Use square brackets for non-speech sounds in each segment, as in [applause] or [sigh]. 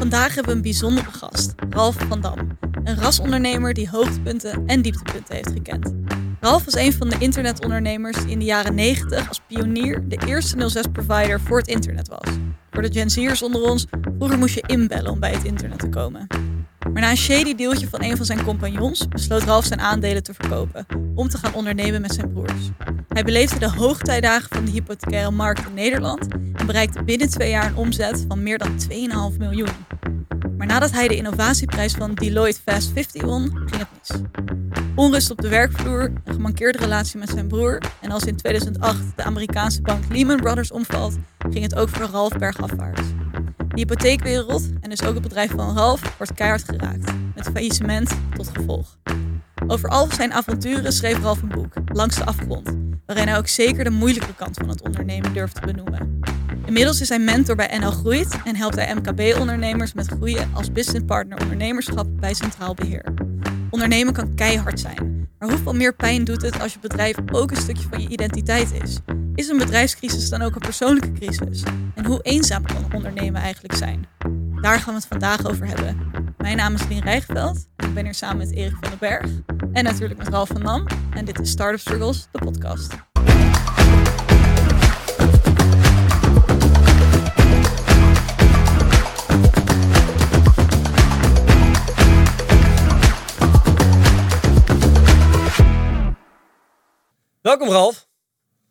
Vandaag hebben we een bijzondere gast, Ralf van Dam. Een rasondernemer die hoogtepunten en dieptepunten heeft gekend. Ralf was een van de internetondernemers die in de jaren 90 als pionier de eerste 06-provider voor het internet was. Voor de Gen onder ons, vroeger moest je inbellen om bij het internet te komen. Maar na een shady deeltje van een van zijn compagnons besloot Ralf zijn aandelen te verkopen om te gaan ondernemen met zijn broers. Hij beleefde de hoogtijdagen van de hypothecaire markt in Nederland en bereikte binnen twee jaar een omzet van meer dan 2,5 miljoen. Maar nadat hij de innovatieprijs van Deloitte Fast 50 won, ging het mis. Onrust op de werkvloer, een gemankeerde relatie met zijn broer en als in 2008 de Amerikaanse bank Lehman Brothers omvalt, ging het ook voor Ralf bergafwaarts. De hypotheekwereld, en dus ook het bedrijf van Ralf, wordt keihard geraakt, met faillissement tot gevolg. Over al zijn avonturen schreef Ralf een boek, Langs de Afgrond, waarin hij ook zeker de moeilijke kant van het ondernemen durft te benoemen. Inmiddels is hij mentor bij NL Groeit en helpt hij MKB-ondernemers met groeien als businesspartner ondernemerschap bij Centraal Beheer. Ondernemen kan keihard zijn, maar hoeveel meer pijn doet het als je bedrijf ook een stukje van je identiteit is? Is een bedrijfscrisis dan ook een persoonlijke crisis? En hoe eenzaam kan ondernemen eigenlijk zijn? Daar gaan we het vandaag over hebben. Mijn naam is Lien Rijgveld. Ik ben hier samen met Erik van den Berg. En natuurlijk met Ralf van Nam. En dit is Startup Struggles, de podcast. Welkom Ralf.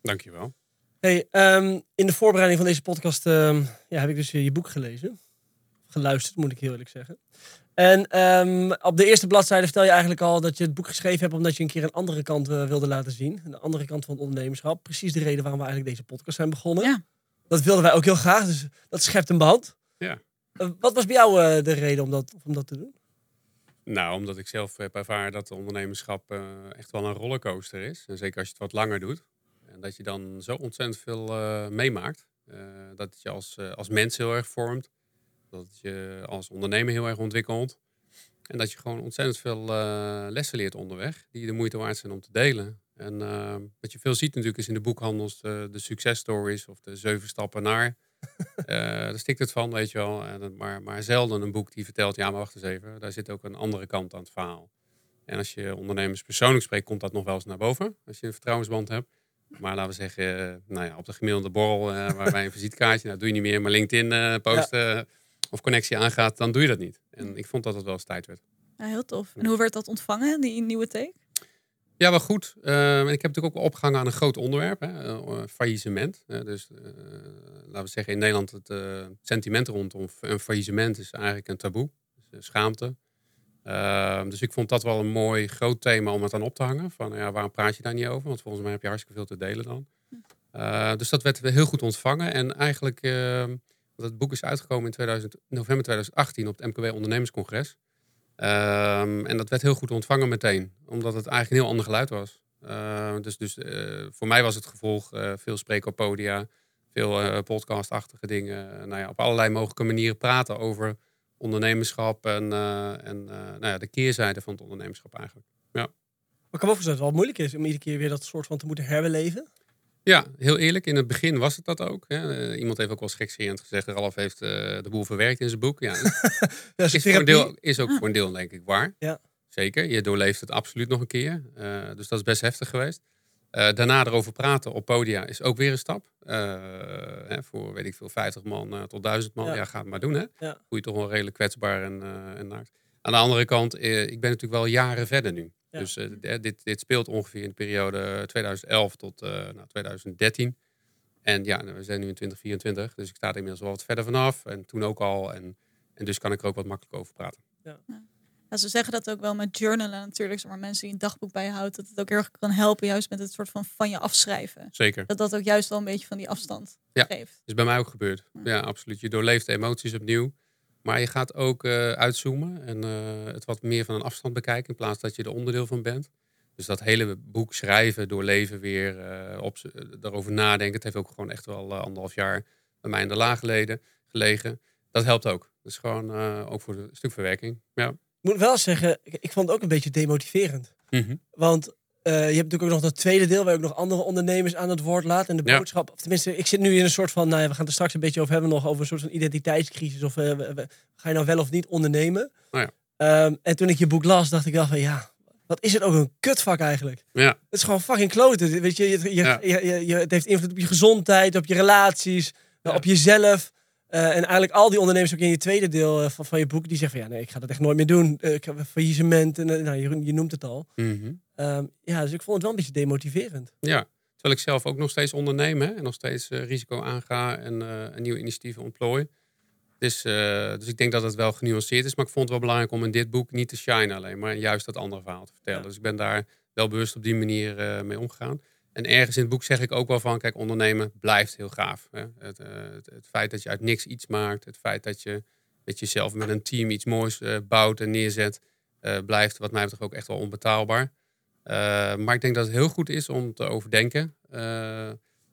Dankjewel. Hey, ehm, in de voorbereiding van deze podcast ehm, ja, heb ik dus je boek gelezen. Geluisterd, moet ik heel eerlijk zeggen. En ehm, op de eerste bladzijde vertel je eigenlijk al dat je het boek geschreven hebt omdat je een keer een andere kant eh, wilde laten zien. De andere kant van het ondernemerschap. Precies de reden waarom we eigenlijk deze podcast zijn begonnen. Ja. Dat wilden wij ook heel graag, dus dat schept een band. Ja. Eh, wat was bij jou eh, de reden om dat, om dat te doen? Nou, omdat ik zelf heb ervaren dat ondernemerschap eh, echt wel een rollercoaster is. En zeker als je het wat langer doet. En dat je dan zo ontzettend veel eh, meemaakt. Eh, dat het je als, als mens heel erg vormt. Dat je als ondernemer heel erg ontwikkelt. En dat je gewoon ontzettend veel lessen leert onderweg. Die de moeite waard zijn om te delen. En wat je veel ziet natuurlijk is in de boekhandels de, de successtories of de zeven stappen naar. [laughs] Eh, daar stikt het van, weet je wel. En, maar, maar zelden een boek die vertelt, ja, maar wacht eens even. Daar zit ook een andere kant aan het verhaal. En als je ondernemers persoonlijk spreekt, komt dat nog wel eens naar boven. Als je een vertrouwensband hebt. Maar laten we zeggen, eh, nou ja, op de gemiddelde borrel, eh, waarbij een [laughs] visitekaartje, nou doe je niet meer, maar LinkedIn eh posten of connectie aangaat, dan doe je dat niet. En ik vond dat het wel eens tijd werd. Ja, heel tof. En hoe werd dat ontvangen, die nieuwe take? Ja, wel goed. Eh, ik heb natuurlijk ook opgehangen aan een groot onderwerp, hè, eh, faillissement. Eh, dus eh, laten we zeggen, in Nederland het eh, sentiment rondom een faillissement is eigenlijk een taboe. Dus, eh, schaamte. Eh, dus ik vond dat wel een mooi groot thema om het aan op te hangen. Van ja, waarom praat je daar niet over? Want volgens mij heb je hartstikke veel te delen dan. Eh, dus dat werd heel goed ontvangen. En eigenlijk, eh, want het boek is uitgekomen in 2000, november 2018 op het MKW Ondernemerscongres. Ehm, en dat werd heel goed ontvangen meteen, omdat het eigenlijk een heel ander geluid was. Eh, dus dus eh, voor mij was het gevolg eh, veel spreken op podia, veel eh, podcastachtige dingen. nou ja, op allerlei mogelijke manieren praten over ondernemerschap en, en nou ja, de keerzijde van het ondernemerschap eigenlijk. Maar ik kan me voorstellen dat het wel moeilijk is om iedere keer weer dat soort van te moeten herbeleven. Ja, heel eerlijk, in het begin was het dat ook. Hè. Eh, iemand heeft ook wel gekscherend gezegd, Ralf heeft eh, de boel verwerkt in zijn boek. Ja, [laughs] Ja, is, voor een deel, is ook voor een deel denk ik waar. Ja. Zeker, je doorleeft het absoluut nog een keer. Eh, dus dat is best heftig geweest. Daarna erover praten op podia is ook weer een stap. Hè, voor weet ik veel, 50 man tot 1000 man. Ja. Ja, ga het maar doen. Hè. Ja. Voel je toch wel redelijk kwetsbaar en, en naakt. Aan de andere kant, ik ben natuurlijk wel jaren verder nu. Ja. Dus eh, d- dit, dit speelt ongeveer in de periode 2011 tot eh, nou, 2013. En ja, nou, we zijn nu in 2024, dus ik sta er inmiddels wel wat verder vanaf. En toen ook al. En, en dus kan ik er ook wat makkelijk over praten. Ja, ze zeggen dat ook wel met journalen natuurlijk. Maar mensen die een dagboek bijhoudt, dat het ook heel erg kan helpen, juist met het soort van van je afschrijven. Zeker. Dat dat ook juist wel een beetje van die afstand Ja. geeft. is bij mij ook gebeurd. Ja, absoluut. Je doorleeft de emoties opnieuw. Maar je gaat ook eh, uitzoomen en eh, het wat meer van een afstand bekijken in plaats dat je er onderdeel van bent. Dus dat hele boek schrijven, doorleven weer, eh, op, daarover nadenken. Het heeft ook gewoon echt wel anderhalf jaar bij mij in de laag geleden, gelegen. Dat helpt ook. Dus gewoon ook voor een stuk verwerking. Ja. Ik moet wel zeggen, ik, ik vond het ook een beetje demotiverend. Mhm. Want je hebt natuurlijk ook nog dat tweede deel waar je ook nog andere ondernemers aan het woord laat. En de Ja. boodschap, of tenminste, ik zit nu in een soort van, nou ja, we gaan het er straks een beetje over hebben nog, over een soort van identiteitscrisis. Of eh, ga je nou wel of niet ondernemen? Oh ja. Ehm, en toen ik je boek las, dacht ik wel van, ja, wat is het ook een kutvak eigenlijk? Ja, Het is gewoon fucking kloten. Weet je, je, je, Ja. je, het heeft invloed op je gezondheid, op je relaties, op jezelf. Eh, en eigenlijk al die ondernemers ook in je tweede deel eh, van, van je boek, die zeggen van ja, nee, ik ga dat echt nooit meer doen. Eh, ik heb faillissement, en, nou, je, je noemt het al. Mhm. Ehm, ja, dus ik vond het wel een beetje demotiverend. ja. Terwijl ik zelf ook nog steeds onderneem hè, en nog steeds risico aanga en een nieuwe initiatieven ontplooi. Dus, dus ik denk dat het wel genuanceerd is. Maar ik vond het wel belangrijk om in dit boek niet te shine alleen, maar juist dat andere verhaal te vertellen. Ja. Dus ik ben daar wel bewust op die manier mee omgegaan. En ergens in het boek zeg ik ook wel van, kijk, ondernemen blijft heel gaaf. Hè? Het, eh, het, het feit dat je uit niks iets maakt, het feit dat je met jezelf, met een team iets moois eh, bouwt en neerzet, eh, blijft wat mij betreft ook echt wel onbetaalbaar. Maar ik denk dat het heel goed is om te overdenken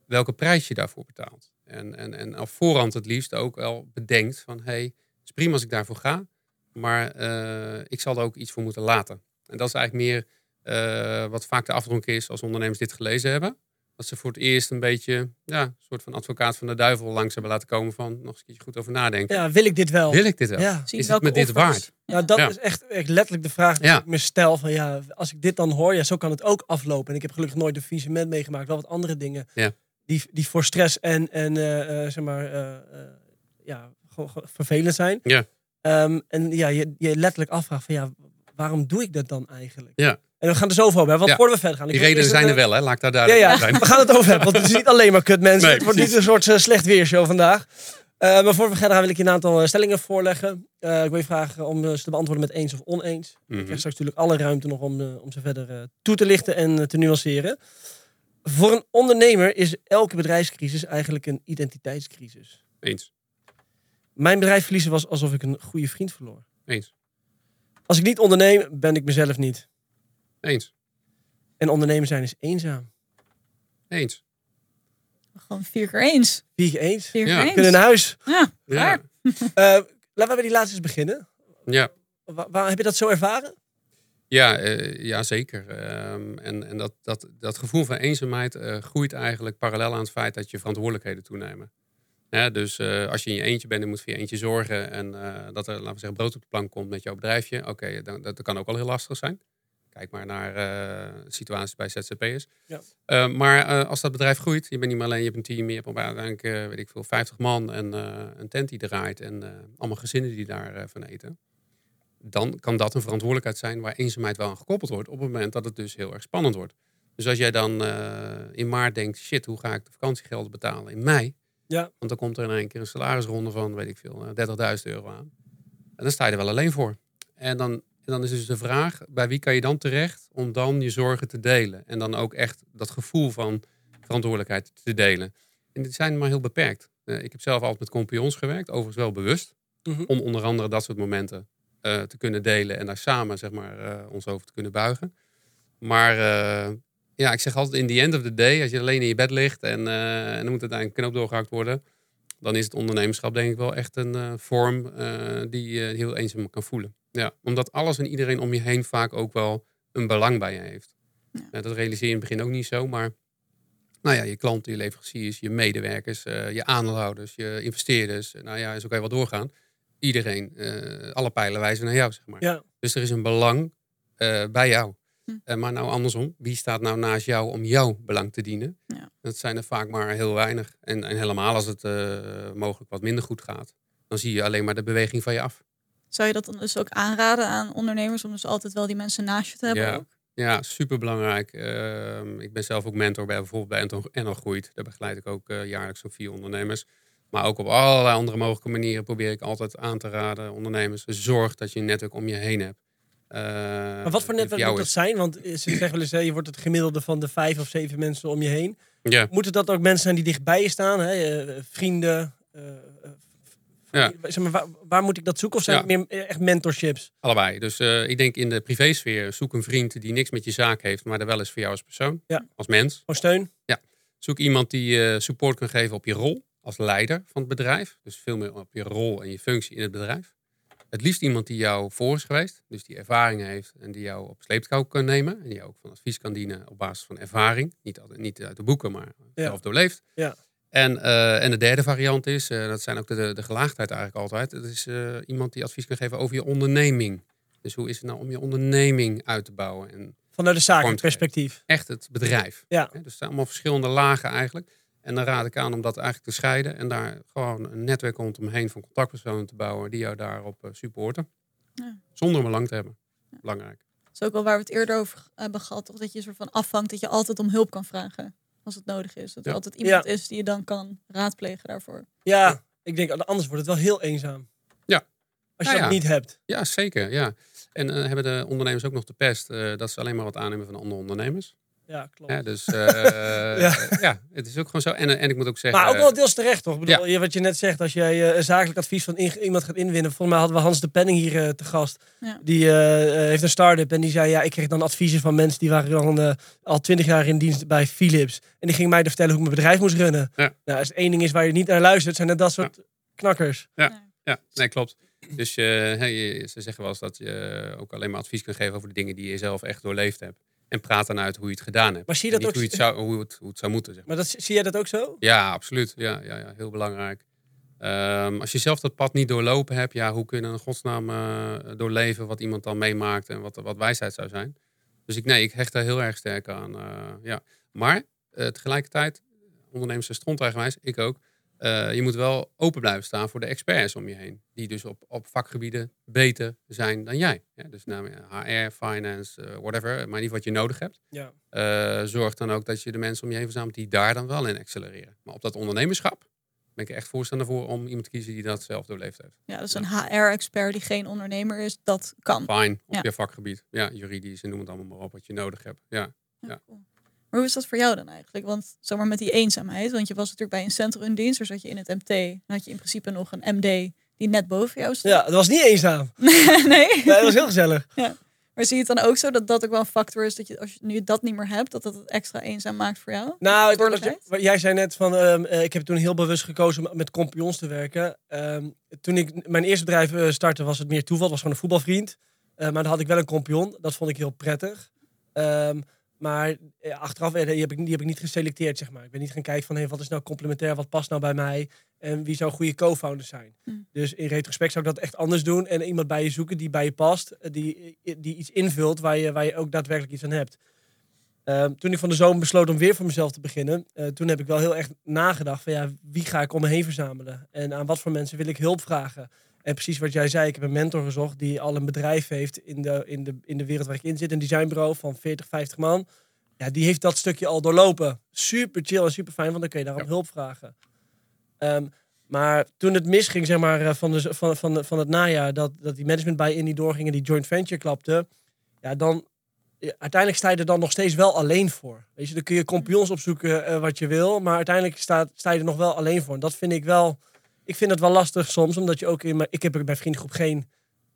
welke prijs je daarvoor betaalt. En, en, en voorhand het liefst ook wel bedenkt van, hey, het is prima als ik daarvoor ga, maar ik zal er ook iets voor moeten laten. En dat is eigenlijk meer eh, wat vaak de afdronk is als ondernemers dit gelezen hebben. Dat ze voor het eerst een beetje, ja, een soort van advocaat van de duivel langs hebben laten komen van nog eens een keertje goed over nadenken. Ja, wil ik dit wel? Wil ik dit wel? Ja. Is het welke me dit waard? Ja. Nou, dat Ja. is echt, echt letterlijk de vraag die Ja. ik me stel. Van, ja, als ik dit dan hoor, ja, zo kan het ook aflopen. En ik heb gelukkig nooit een faillissement meegemaakt. Wel wat andere dingen Ja. die, die voor stress en, en eh, eh, zeg maar, eh, eh, ja, vervelend zijn. Ja. Ehm, en ja, je, je letterlijk afvraagt van, ja, waarom doe ik dat dan eigenlijk? Ja. En we gaan het er zo over hebben, want Ja. voordat we verder gaan. Die redenen zijn er wel, hè? Laat ik daar Ja, duidelijk ja, over zijn. we gaan het over hebben, want het is niet alleen maar kut mensen. Nee, het wordt niet een soort eh, slecht weershow vandaag. Eh, maar voor we verder gaan wil ik je een aantal eh, stellingen voorleggen. Ik wil je vragen om ze te beantwoorden met eens of oneens. Ik Mhm. krijg straks natuurlijk alle ruimte nog om, om ze verder toe te lichten en te nuanceren. Voor een ondernemer is elke bedrijfscrisis eigenlijk een identiteitscrisis. Eens. Mijn bedrijf verliezen was alsof ik een goede vriend verloor. Eens. Als ik niet onderneem, ben ik mezelf niet. Eens. En ondernemer zijn is eenzaam. Eens. Gewoon vier keer eens. Wie je eens? Vier Ja. keer kunnen eens. naar huis. Ja, Ja. Eh, laten we bij die laatste eens beginnen. Ja. Wa- waar, heb je dat zo ervaren? Ja, eh, ja zeker. Ehm, en en dat, dat, dat gevoel van eenzaamheid eh, groeit eigenlijk parallel aan het feit dat je verantwoordelijkheden toenemen. Ja, dus eh, als je in je eentje bent en moet voor je eentje zorgen en eh, dat er, laten we zeggen, brood op de plank komt met jouw bedrijfje, oké, dan dat, kan ook wel heel lastig zijn. Kijk maar naar eh, situaties bij ZZP'ers. Ja. Maar als dat bedrijf groeit, je bent niet meer alleen, je hebt een team, je hebt uiteindelijk, weet ik veel, 50 man en een tent die draait en allemaal gezinnen die daarvan van eten dan kan dat een verantwoordelijkheid zijn waar eenzaamheid wel aan gekoppeld wordt op het moment dat het dus heel erg spannend wordt. Dus als jij dan in maart denkt, shit, hoe ga ik de vakantiegelden betalen in mei? Ja. Want dan komt er in één keer een salarisronde van, weet ik veel, eh, 30.000 euro aan. En dan sta je er wel alleen voor. En dan, en dan is dus de vraag, bij wie kan je dan terecht om dan je zorgen te delen? En dan ook echt dat gevoel van verantwoordelijkheid te delen. En die zijn maar heel beperkt. Eh, ik heb zelf altijd met compagnons gewerkt, overigens wel bewust. Mhm. Om onder andere dat soort momenten eh, te kunnen delen en daar samen zeg maar, eh, ons over te kunnen buigen. Maar eh, ja, ik zeg altijd in the end of the day, als je alleen in je bed ligt en, eh, en er moet uiteindelijk een knoop doorgehakt worden, dan is het ondernemerschap denk ik wel echt een eh, vorm eh, die je heel eenzaam kan voelen. Ja, omdat alles en iedereen om je heen vaak ook wel een belang bij je heeft. Ja. Dat realiseer je in het begin ook niet zo, maar nou ja, je klanten, je leveranciers, je medewerkers, eh, je aandeelhouders, je investeerders, nou ja, zo kan je wel doorgaan. Iedereen, eh, alle pijlen wijzen naar jou, zeg maar. Ja. Dus er is een belang eh, bij jou. Hm. Eh, maar nou andersom, wie staat nou naast jou om jouw belang te dienen? Ja. Dat zijn er vaak maar heel weinig. En, en helemaal als het eh, mogelijk wat minder goed gaat, dan zie je alleen maar de beweging van je af. Zou je dat dan dus ook aanraden aan ondernemers om dus altijd wel die mensen naast je te hebben? Ja. ook? Ja, super belangrijk. ik ben zelf ook mentor bij bijvoorbeeld bij Enel Groeit. Daar begeleid ik ook eh, jaarlijks zo'n vier ondernemers. Maar ook op allerlei andere mogelijke manieren probeer ik altijd aan te raden ondernemers. Zorg dat je een netwerk om je heen hebt. Eh, Maar wat voor netwerk moet dat zijn? Want eh, ze zeggen wel eens, hè, je wordt het gemiddelde van de vijf of zeven mensen om je heen. Ja, Moeten dat ook mensen zijn die dichtbij je staan? Hè? eh, vrienden? Ja. Zeg maar, waar, waar moet ik dat zoeken? Of zijn Ja. het meer echt mentorships? allebei. Dus ik denk in de privésfeer zoek een vriend die niks met je zaak heeft, maar er wel is voor jou als persoon, Ja. als mens. Gewoon steun? Zoek iemand die je support kan geven op je rol als leider van het bedrijf. Dus veel meer op je rol en je functie in het bedrijf. Het liefst iemand die jou voor is geweest, dus die ervaring heeft en die jou op sleeptouw kan nemen. En die jou ook van advies kan dienen op basis van ervaring. Niet, niet uit de boeken, maar zelf doorleefd. Ja. En, eh, en de derde variant is, uh, dat zijn ook de, de gelaagdheid eigenlijk altijd. Het is uh, iemand die advies kan geven over je onderneming. Dus hoe is het nou om je onderneming uit te bouwen? En Vanuit de zakelijk perspectief. Echt het bedrijf. Ja. Dus zijn allemaal verschillende lagen eigenlijk. En dan raad ik aan om dat eigenlijk te scheiden. En daar gewoon een netwerk rondomheen van contactpersonen te bouwen die jou daarop uh, supporten. Ja. Zonder een belang te hebben. Belangrijk. Dat is ook wel waar we het eerder over hebben gehad. Toch? Dat je soort van afvangt dat je altijd om hulp kan vragen. Als het nodig is. Dat er Ja. altijd iemand Ja. is die je dan kan raadplegen daarvoor. Ja, ik denk anders wordt het wel heel eenzaam. Ja. Als je Nou dat niet hebt. Ja, zeker. Ja. En eh, hebben de ondernemers ook nog de pest eh, dat ze alleen maar wat aannemen van andere ondernemers. Ja, klopt. Ja, dus [laughs] eh, Ja. ja. het is ook gewoon zo. En, eh, en ik moet ook zeggen. Maar ook wel deels terecht, toch? Ik bedoel, ja. je- Wat je net zegt, als jij eh, zakelijk advies van in- iemand gaat inwinnen. Volgens mij hadden we Hans de Penning hier eh, te gast. Ja. Die eh, eh, heeft een start-up en die zei, ja, ik kreeg dan adviezen van mensen die waren dan eh, al twintig jaar in dienst bij Philips. En die gingen mij dan vertellen hoe ik mijn bedrijf moest runnen. Ja. Nou, als één ding is waar je niet naar luistert, zijn het dat soort knakkers. Ja, nee, klopt. Dus eh, hey, ze zeggen wel eens dat je ook alleen maar advies kan geven over de dingen die je zelf echt doorleefd hebt. En praat dan uit hoe je het gedaan hebt. Maar zie je dat ook- Hoe, het zou, hoe, het, hoe het zou moeten. Zeg. maar. Maar dat, zie jij dat ook zo? Ja, absoluut. Ja, ja, ja, heel belangrijk. Ehm, als je zelf dat pad niet doorlopen hebt, ja, hoe kun je dan in godsnaam eh, doorleven wat iemand dan meemaakt en wat, wat wijsheid zou zijn? Dus ik, nee, ik hecht daar heel erg sterk aan. eh, ja. Maar eh, tegelijkertijd, ondernemers zijn stronteigenwijs, ik ook. Eh, je moet wel open blijven staan voor de experts om je heen. Die dus op, op vakgebieden beter zijn dan jij. Ja, dus namelijk HR, finance, eh, whatever. Maar niet wat je nodig hebt. Ja. Eh, zorg dan ook dat je de mensen om je heen verzamelt die daar dan wel in accelereren. Maar op dat ondernemerschap ben ik er echt voorstander voor om iemand te kiezen die dat zelf doorleefd heeft. Ja, dus een HR-expert die geen ondernemer is, dat kan. Fijn, op Ja. je vakgebied. Ja, juridisch en noem het allemaal maar op wat je nodig hebt. Ja. Ja. cool. Maar hoe is dat voor jou dan eigenlijk? Want zeg maar met die eenzaamheid, want je was natuurlijk bij een centrum in dienst, daar zat je in het MT. Dan had je in principe nog een MD die net boven jou Ja, stond. dat was niet eenzaam. [laughs] nee. Nee, dat was heel gezellig. Maar zie je het dan ook zo dat dat ook wel een factor is dat je als je nu dat niet meer hebt, dat dat het extra eenzaam maakt voor jou? Nou, wat jij zei net van, ehm, eh, ik heb toen heel bewust gekozen om met compagnons te werken. Ehm, toen ik mijn eerste bedrijf eh, startte, was het meer toeval. Het was gewoon een voetbalvriend. Eh, maar dan had ik wel een compagnon. Dat vond ik heel prettig. Ehm, maar eh, achteraf eh, die heb, ik, die heb ik niet geselecteerd, zeg maar. Ik ben niet gaan kijken van, hey, wat is nou complementair, wat past nou bij mij en wie zou goede co-founders zijn. Hm. Dus in retrospect zou ik dat echt anders doen en iemand bij je zoeken die bij je past, eh, die, die iets invult waar je, waar je ook daadwerkelijk iets aan hebt. Ehm, toen ik van de zomer besloot om weer voor mezelf te beginnen, toen heb ik wel heel erg nagedacht van ja, wie ga ik om me heen verzamelen? En aan wat voor mensen wil ik hulp vragen? En precies wat jij zei, ik heb een mentor gezocht die al een bedrijf heeft in de, in de, in de wereld waar ik in zit, een designbureau van 40, 50 man. Ja, die heeft dat stukje al doorlopen. Super chill en super fijn, want dan kun je daarom Ja. hulp vragen. Ehm, maar toen het misging, zeg maar, eh, van, de, van, van, van het najaar, dat, dat die management bij in die doorging en die joint venture klapte, ja, dan ja, uiteindelijk sta je er dan nog steeds wel alleen voor. Weet je, dan kun je compagnons opzoeken eh, wat je wil, maar uiteindelijk staat, sta je er nog wel alleen voor. En dat vind ik wel, ik vind het wel lastig soms, omdat je ook in mijn, ik heb bij vriendengroep geen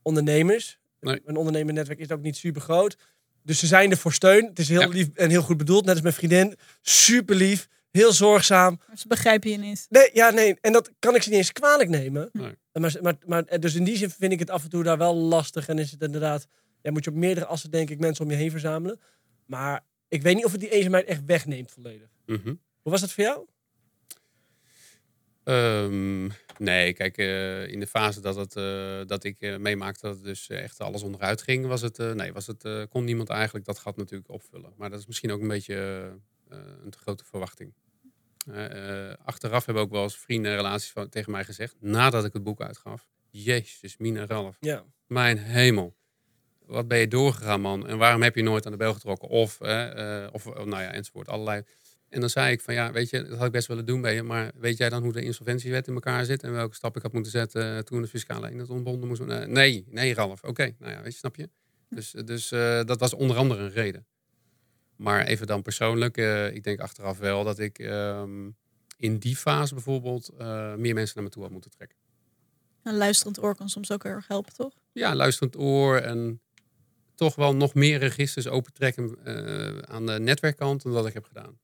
ondernemers. Nee. Mijn ondernemernetwerk is ook niet super groot. Dus ze zijn er voor steun. Het is heel Ja. lief en heel goed bedoeld, net als mijn vriendin. Super lief, heel zorgzaam. Maar ze begrijpen je niet. Nee, ja, nee. En dat kan ik ze niet eens kwalijk nemen. Nee. Maar, maar, maar, dus in die zin vind ik het af en toe daar wel lastig. En is het inderdaad, ja, moet je op meerdere assen denk ik mensen om je heen verzamelen. Maar ik weet niet of het die eenzaamheid echt wegneemt volledig. Mhm. Hoe was dat voor jou? Ehm, nee, kijk, eh, in de fase dat, het, eh, dat ik eh, meemaakte dat het dus echt alles onderuit ging, was het, nee, was het, kon niemand eigenlijk dat gat natuurlijk opvullen. Maar dat is misschien ook een beetje een te grote verwachting. Achteraf hebben ook wel eens vrienden en relaties van, tegen mij gezegd, nadat ik het boek uitgaf, Jezus, Mina Ralf, Ja. mijn hemel. Wat ben je doorgegaan, man? En waarom heb je nooit aan de bel getrokken? Of, of nou ja, enzovoort. Allerlei. En dan zei ik van, ja, weet je, dat had ik best willen doen bij je. Maar weet jij dan hoe de insolventiewet in elkaar zit? En welke stap ik had moeten zetten eh, toen de fiscale eenheid ontbonden moest worden? Eh, nee, nee, Ralf. Oké, nou ja, weet je, snap je? Dus, dus eh, dat was onder andere een reden. Maar even dan persoonlijk, ik denk achteraf wel dat ik ehm, in die fase bijvoorbeeld meer mensen naar me toe had moeten trekken. Een luisterend oor kan soms ook heel erg helpen, toch? ja, luisterend oor en toch wel nog meer registers opentrekken aan de netwerkkant dan dat ik heb gedaan.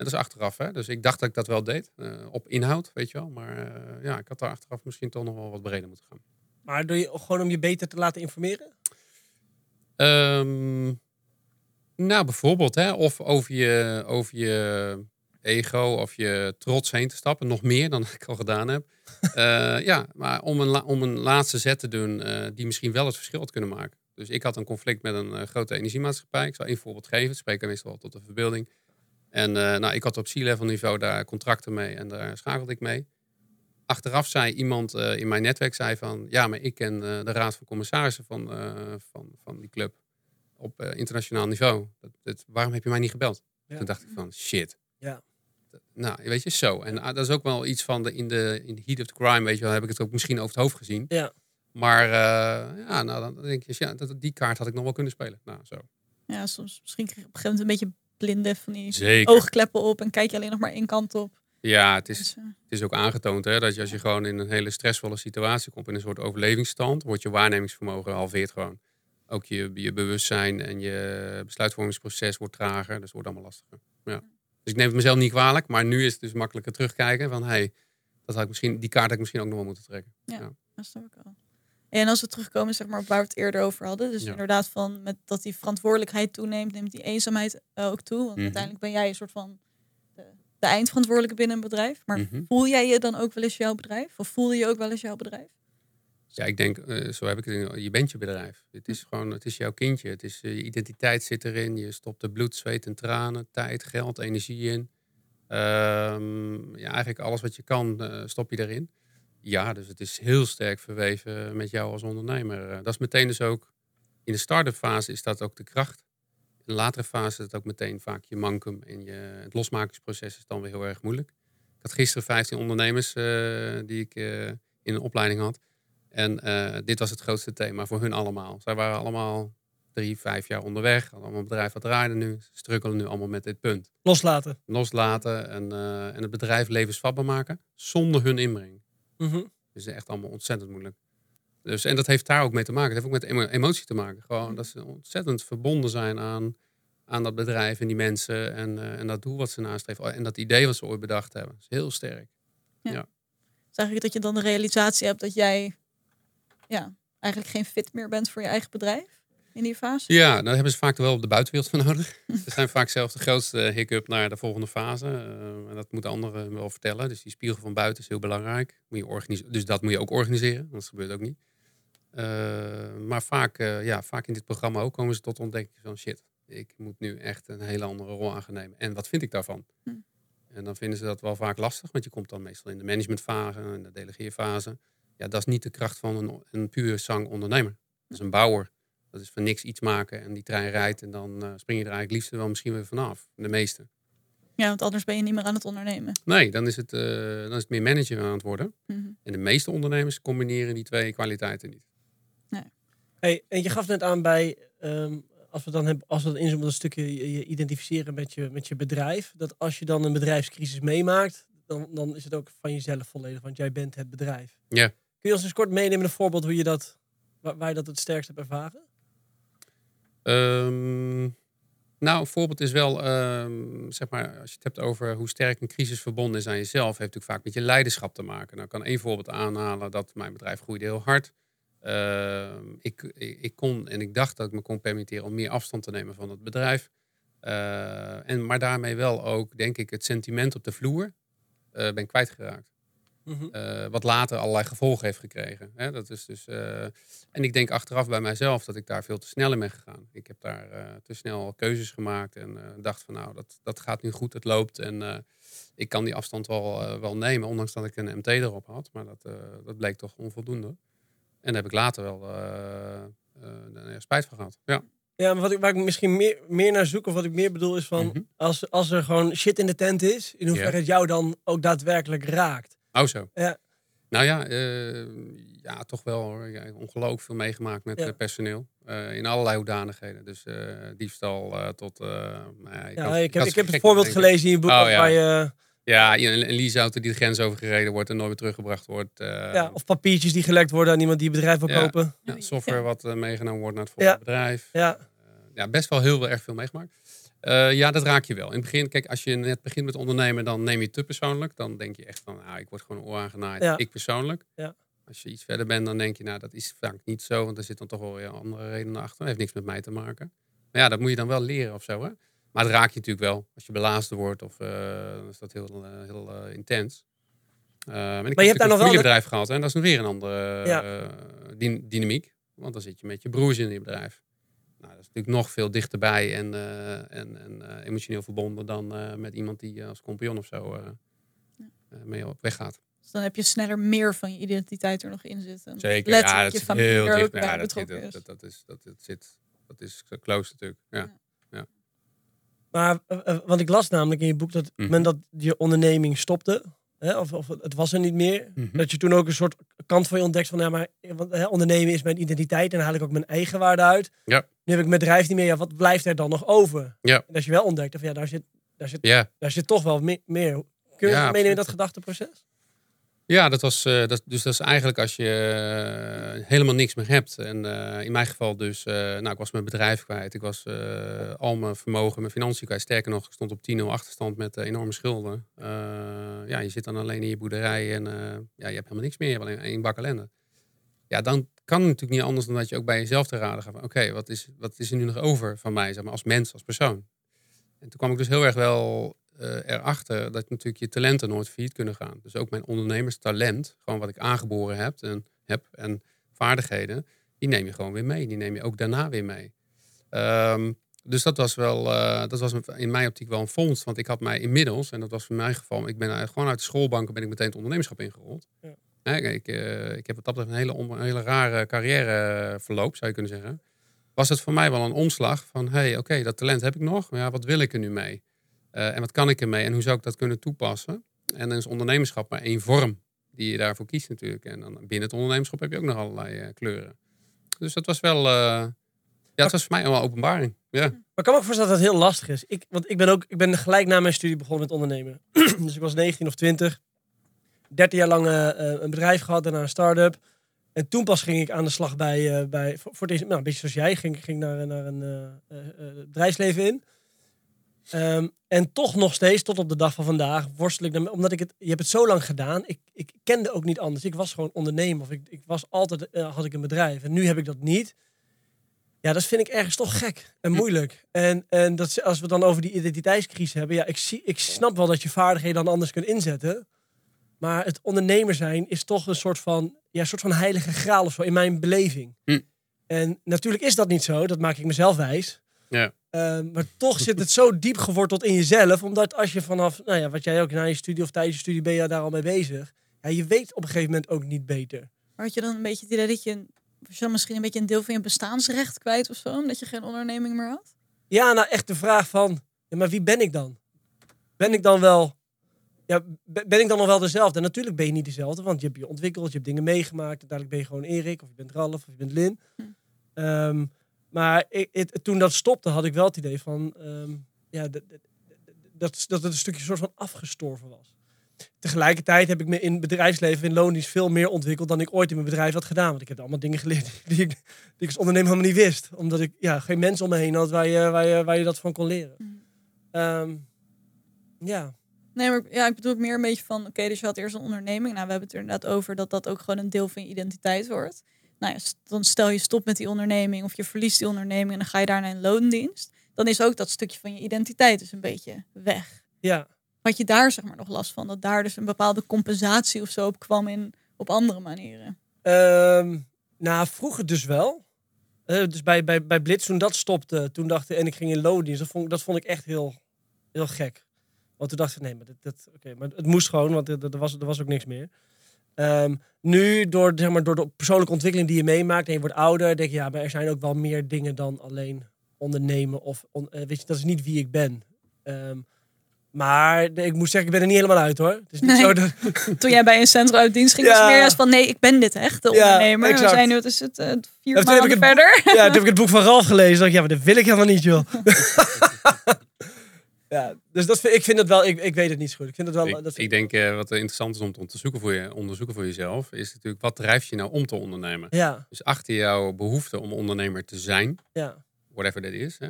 Dat is achteraf, hè? Dus ik dacht dat ik dat wel deed, eh, op inhoud, weet je wel. Maar eh, ja, ik had daar achteraf misschien toch nog wel wat breder moeten gaan. Maar doe je gewoon om je beter te laten informeren? Ehm, nou, bijvoorbeeld, hè, of over je, over je ego of je trots heen te stappen. Nog meer dan [laughs] ik al gedaan heb. Eh, ja, maar om een, om een laatste zet te doen die misschien wel het verschil had kunnen maken. Dus ik had een conflict met een grote energiemaatschappij. Ik zal één voorbeeld geven. Het spreekt meestal wel tot de verbeelding. En eh, nou, ik had op C-level niveau daar contracten mee en daar schakelde ik mee. Achteraf zei iemand eh, in mijn netwerk zei van ja, maar ik ken eh, de raad van commissarissen van, eh, van, van die club op eh, internationaal niveau. Dat, dat- waarom heb je mij niet gebeld? Ja. Toen dacht ik van shit. Ja. Nou, weet je, zo. En ah, dat is ook wel iets van de, in, de, in de heat of the crime, weet je wel, heb ik het ook misschien over het hoofd gezien. Ja. Maar eh, ja, nou, dan denk je, ja, dat, die kaart had ik nog wel kunnen spelen. Nou, zo. Ja, soms misschien op een gegeven moment een beetje blinde van die Zeker. oogkleppen op en kijk je alleen nog maar één kant op. Ja, het is, Dus, eh, het is ook aangetoond hè, dat je, als je gewoon in een hele stressvolle situatie komt, in een soort overlevingsstand, wordt je waarnemingsvermogen halveert gewoon. Ook je, je bewustzijn en je besluitvormingsproces wordt trager. Dus het wordt allemaal lastiger. Ja. Dus ik neem het mezelf niet kwalijk, maar nu is het dus makkelijker terugkijken van hey, dat had ik misschien, die kaart had ik misschien ook nog wel moeten trekken. dat snap ik wel. En als we terugkomen zeg maar, op waar we het eerder over hadden. Dus Ja. inderdaad van met, dat die verantwoordelijkheid toeneemt, neemt die eenzaamheid eh, ook toe. Want Mhm. uiteindelijk ben jij een soort van de, de eindverantwoordelijke binnen een bedrijf. Maar Mhm. voel jij je dan ook wel eens jouw bedrijf? Of voelde je ook wel eens jouw bedrijf? Ja, ik denk, eh, zo heb ik het. in- Je bent je bedrijf. Het is gewoon, het is jouw kindje. Het is, eh, je identiteit zit erin. Je stopt er bloed, zweet en tranen, tijd, geld, energie in. Ehm, ja, eigenlijk alles wat je kan, stop je erin. Ja, dus het is heel sterk verweven met jou als ondernemer. Eh, dat is meteen dus ook, in de start-up fase is dat ook de kracht. In de latere fase is het ook meteen vaak je mancum. En je, het losmakingsproces is dan weer heel erg moeilijk. Ik had gisteren 15 ondernemers eh, die ik eh, in een opleiding had. En dit was het grootste thema voor hun allemaal. Zij waren allemaal drie, vijf jaar onderweg. Hadden allemaal een bedrijf wat draaide nu. Ze strukkelen nu allemaal met dit punt. Loslaten. Loslaten en, en het bedrijf levensvatbaar maken zonder hun inbreng. Mhm. Dus echt allemaal ontzettend moeilijk. Dus, en dat heeft daar ook mee te maken. Het heeft ook met emo- emotie te maken. Gewoon dat ze ontzettend verbonden zijn aan, aan dat bedrijf en die mensen. En, eh, en dat doel wat ze nastreven. En dat idee wat ze ooit bedacht hebben. Dat is heel sterk. Dus eigenlijk dat je dan de realisatie hebt dat jij ja, eigenlijk geen fit meer bent voor je eigen bedrijf in die fase. Ja, daar hebben ze vaak wel op de buitenwereld voor nodig. [laughs] Ze zijn vaak zelf de grootste hiccup naar de volgende fase. Eh, en dat moeten anderen wel vertellen. Dus die spiegel van buiten is heel belangrijk. Moet je organiseren. Dus dat moet je ook organiseren. Dat gebeurt ook niet. Eh, maar vaak, eh, ja, vaak in dit programma ook komen ze tot ontdekking van shit. Ik moet nu echt een hele andere rol aan gaan nemen. En wat vind ik daarvan? Hm. En dan vinden ze dat wel vaak lastig. Want je komt dan meestal in de managementfase en de delegeerfase. Ja, dat is niet de kracht van een, een puur zang ondernemer. Dat is een bouwer. Dat is van niks iets maken en die trein rijdt en dan eh, spring je er eigenlijk liefst wel misschien weer vanaf. De meeste. Ja, want anders ben je niet meer aan het ondernemen. Nee, dan is het, eh, dan is het meer manager aan het worden. Mhm. En de meeste ondernemers combineren die twee kwaliteiten niet. Hey, en je gaf net aan bij, ehm, als we dan hebben, als we dan inzoomen op een stukje je, je identificeren met je, met je bedrijf, dat als je dan een bedrijfscrisis meemaakt, dan, dan is het ook van jezelf volledig, want jij bent het bedrijf. Ja. Kun je ons eens kort meenemen een voorbeeld hoe je dat, waar, waar je dat het sterkst hebt ervaren? Ehm, nou, een voorbeeld is wel, ehm, zeg maar, als je het hebt over hoe sterk een crisis verbonden is aan jezelf, heeft natuurlijk vaak met je leiderschap te maken. Nou, ik kan één voorbeeld aanhalen dat mijn bedrijf groeide heel hard. Ehm, ik, ik, kon en ik dacht dat ik me kon permitteren om meer afstand te nemen van het bedrijf. Eh, en, maar daarmee wel ook, denk ik, het sentiment op de vloer eh, ben kwijtgeraakt. Mhm. Eh, wat later allerlei gevolgen heeft gekregen. Hè? Dat is dus, eh, en ik denk achteraf bij mijzelf dat ik daar veel te snel in ben gegaan. Ik heb daar eh, te snel keuzes gemaakt en dacht van nou, dat, dat gaat nu goed, het loopt. En ik kan die afstand wel, wel nemen, ondanks dat ik een MT erop had. Maar dat, dat bleek toch onvoldoende. En daar heb ik later wel spijt van gehad. Ja. Ja, maar wat ik, waar ik misschien meer, meer naar zoek, of wat ik meer bedoel, is van Mhm. als, als er gewoon shit in de tent is, in hoeverre het jou dan ook daadwerkelijk raakt. Oh zo. Ja. Nou ja, eh, ja, toch wel hoor. Ja, ongelooflijk veel meegemaakt met Ja. eh, personeel. Eh, in allerlei hoedanigheden. Dus eh, diefstal eh, tot... eh, nou ja, ik Ja, kan- ik, heb, ik heb het voorbeeld gelezen in je boek Oh, waar je, Ja, een, een leaseauto die de grens overgereden wordt en nooit weer teruggebracht wordt. eh, ja, of papiertjes die gelekt worden aan iemand die het bedrijf wil Ja. kopen. ja, software Ja. wat meegenomen wordt naar het volgende bedrijf. Ja, ja, best wel heel erg veel meegemaakt. Eh, ja, dat raak je wel. In het begin, kijk, als je net begint met ondernemen, dan neem je het te persoonlijk. Dan denk je echt van, nou, ik word gewoon oor aangenaaid. Ja. Ik persoonlijk. Ja. Als je iets verder bent, dan denk je, nou, dat is vaak niet zo. Want er zit dan toch wel weer andere redenen achter. Dat heeft niks met mij te maken. Maar ja, dat moet je dan wel leren of zo, hè. Maar dat raak je natuurlijk wel. Als je belazen wordt, of eh, dan is dat heel, eh, heel intens. En ik Maar je hebt daar nog wel een bedrijf gehad en dat is weer een andere Ja. dynamiek. Want dan zit je met je broers in je bedrijf. Natuurlijk nog veel dichterbij en, eh, en, en eh, emotioneel verbonden dan eh, met iemand die als compagnon of zo mee op weg gaat. Dus dan heb je sneller meer van je identiteit er nog in zitten. Zeker, Letterlijk ja, dat je zit familie heel er ook dicht. bij Ja, dat, zit, betrokken is. dat, dat, is, dat, dat zit, dat is close natuurlijk. Ja. Maar, eh, eh, want ik las namelijk in je boek dat het Mhm. moment dat je onderneming stopte, hè, of, of het was er niet meer, Mhm. dat je toen ook een soort kant van je ontdekt van, ja, maar want, hè, ondernemen is mijn identiteit en dan haal ik ook mijn eigen waarde uit. Ja. Nu heb ik mijn bedrijf niet meer, ja, wat blijft er dan nog over? Ja. En als je wel ontdekt, van, ja, daar zit, daar zit, daar zit toch wel me- meer. Kun je Ja, meenemen in dat gedachteproces? Ja, dat was, eh, dat, dus dat is eigenlijk als je eh, helemaal niks meer hebt. En eh, in mijn geval dus, nou, ik was mijn bedrijf kwijt. Ik was al mijn vermogen, mijn financiën kwijt. Sterker nog, ik stond op 10-0 achterstand met enorme schulden. Ja, je zit dan alleen in je boerderij en eh, ja, je hebt helemaal niks meer. Je hebt alleen één bak ellende. Ja, dan kan natuurlijk niet anders dan dat je ook bij jezelf te raden gaat. van, Oké, wat, is, wat is er nu nog over van mij, zeg maar, als mens, als persoon? En toen kwam ik dus heel erg wel eh, erachter dat natuurlijk je talenten nooit failliet kunnen gaan. Dus ook mijn ondernemerstalent, gewoon wat ik aangeboren heb en, heb en vaardigheden, die neem je gewoon weer mee. Die neem je ook daarna weer mee. Ehm, dus dat was wel, eh, dat was in mijn optiek wel een fonds. Want ik had mij inmiddels, en dat was in mijn geval, ik ben eigenlijk gewoon uit de schoolbanken ben ik meteen het ondernemerschap ingerold. Ja. Hè, ik, eh, ik heb wat dat betreft een hele, een hele rare carrièreverloop, zou je kunnen zeggen. Was het voor mij wel een omslag van, hé, hey, oké, dat talent heb ik nog, maar ja, wat wil ik er nu mee? Eh, en wat kan ik ermee en hoe zou ik dat kunnen toepassen? En dan is ondernemerschap maar één vorm die je daarvoor kiest natuurlijk. En dan binnen het ondernemerschap heb je ook nog allerlei eh, kleuren. Dus dat was wel, eh, ja, het was voor mij een openbaring. Ja, Maar ik kan me ook voorstellen dat het heel lastig is. Ik, want ik ben ook, ik ben gelijk na mijn studie begonnen met ondernemen. [clears throat] dus ik was 19 of 20. 13 jaar lang eh, eh, een bedrijf gehad, daarna een start-up. En toen pas ging ik aan de slag bij, eh, bij voor, deze, nou, een beetje zoals jij, ging, ging naar, naar een bedrijfsleven in. Ehm, en toch nog steeds, tot op de dag van vandaag, worstel ik daarmee. Omdat ik het, je hebt het zo lang gedaan. Ik, ik kende ook niet anders. Ik was gewoon ondernemer. Of ik, ik was altijd, had ik een bedrijf. En nu heb ik dat niet. Ja, dat vind ik ergens toch gek en moeilijk. En, en dat, als we het dan over die identiteitscrisis hebben. Ja, ik, zie, ik snap wel dat je vaardigheden dan anders kunt inzetten. Maar het ondernemer zijn is toch een soort van, ja, een soort van heilige graal of zo in mijn beleving. Hm. En natuurlijk is dat niet zo. Dat maak ik mezelf wijs. ja. Ehm, maar toch zit het zo diep geworteld in jezelf. Omdat als je vanaf, nou ja, wat jij ook na je studie of tijdens je studie ben je daar al mee bezig. Ja, je weet op een gegeven moment ook niet beter. Maar had je dan een beetje het idee dat je, was je dan misschien een beetje een deel van je bestaansrecht kwijt of zo? Omdat je geen onderneming meer had? Ja, nou echt de vraag van, ja, maar wie ben ik dan? Ben ik dan wel, ja, be- ben ik dan nog wel dezelfde? En natuurlijk ben je niet dezelfde, want je hebt je ontwikkeld, je hebt dingen meegemaakt. Uiteindelijk ben je gewoon Erik, of je bent Ralf, of je bent Lin. Hm. Ehm, maar ik, het- toen dat stopte, had ik wel het idee van, ehm, ja, dat, dat, dat, dat het een stukje soort van afgestorven was. Tegelijkertijd heb ik me in bedrijfsleven in loondienst veel meer ontwikkeld dan ik ooit in mijn bedrijf had gedaan. Want ik heb allemaal dingen geleerd [laughs] die ik, die ik als ondernemer helemaal niet wist. Omdat ik ja, geen mensen om me heen had waar je, waar je, waar je dat van kon leren. Mm. Ehm, ja. Nee, maar ja, ik bedoel meer een beetje van, oké, dus je had eerst een onderneming. Nou, we hebben het er inderdaad over dat dat ook gewoon een deel van je identiteit wordt. Nou ja, dan stel je stop met die onderneming of je verliest die onderneming en dan ga je daarna in loondienst. Dan is ook dat stukje van je identiteit dus een beetje weg. ja. Had je daar zeg maar nog last van? Dat daar dus een bepaalde compensatie of zo op kwam in, op andere manieren? Ehm, nou, vroeger dus wel. Eh, dus bij, bij, bij Blitz, toen dat stopte, toen dacht ik, en ik ging in loondienst, dat vond, dat vond ik echt heel, heel gek. Want toen dacht ik, nee, maar, dit, dit, oké, maar het moest gewoon, want er, was, er was ook niks meer. Ehm, nu, door, zeg maar, door de persoonlijke ontwikkeling die je meemaakt en je wordt ouder, denk je, ja, maar er zijn ook wel meer dingen dan alleen ondernemen. Of, on- eh, weet je, dat is niet wie ik ben. Ehm, maar ik moet zeggen, ik ben er niet helemaal uit hoor. Het is niet Nee. zo dat, [laughs] Toen jij bij een centrum uit dienst ging, was Ja. het meer juist van nee, ik ben dit echt, de Ja, ondernemer. We exact. zijn nu, wat is het, eh, vier Ja, toen heb ik maanden het- verder. Ja, toen heb ik het boek van Ralf gelezen. dacht ik, ja, maar dat wil ik helemaal niet, joh. [laughs] ja, dus dat vind, ik vind het wel, ik, ik weet het niet zo goed. Ik vind het wel, Ik, dat vind ik denk eh, wat interessant is om te onderzoeken voor, je, onderzoeken voor jezelf, is natuurlijk wat drijft je nou om te ondernemen? Ja, Dus achter jouw behoefte om ondernemer te zijn, ja. whatever that is, hè,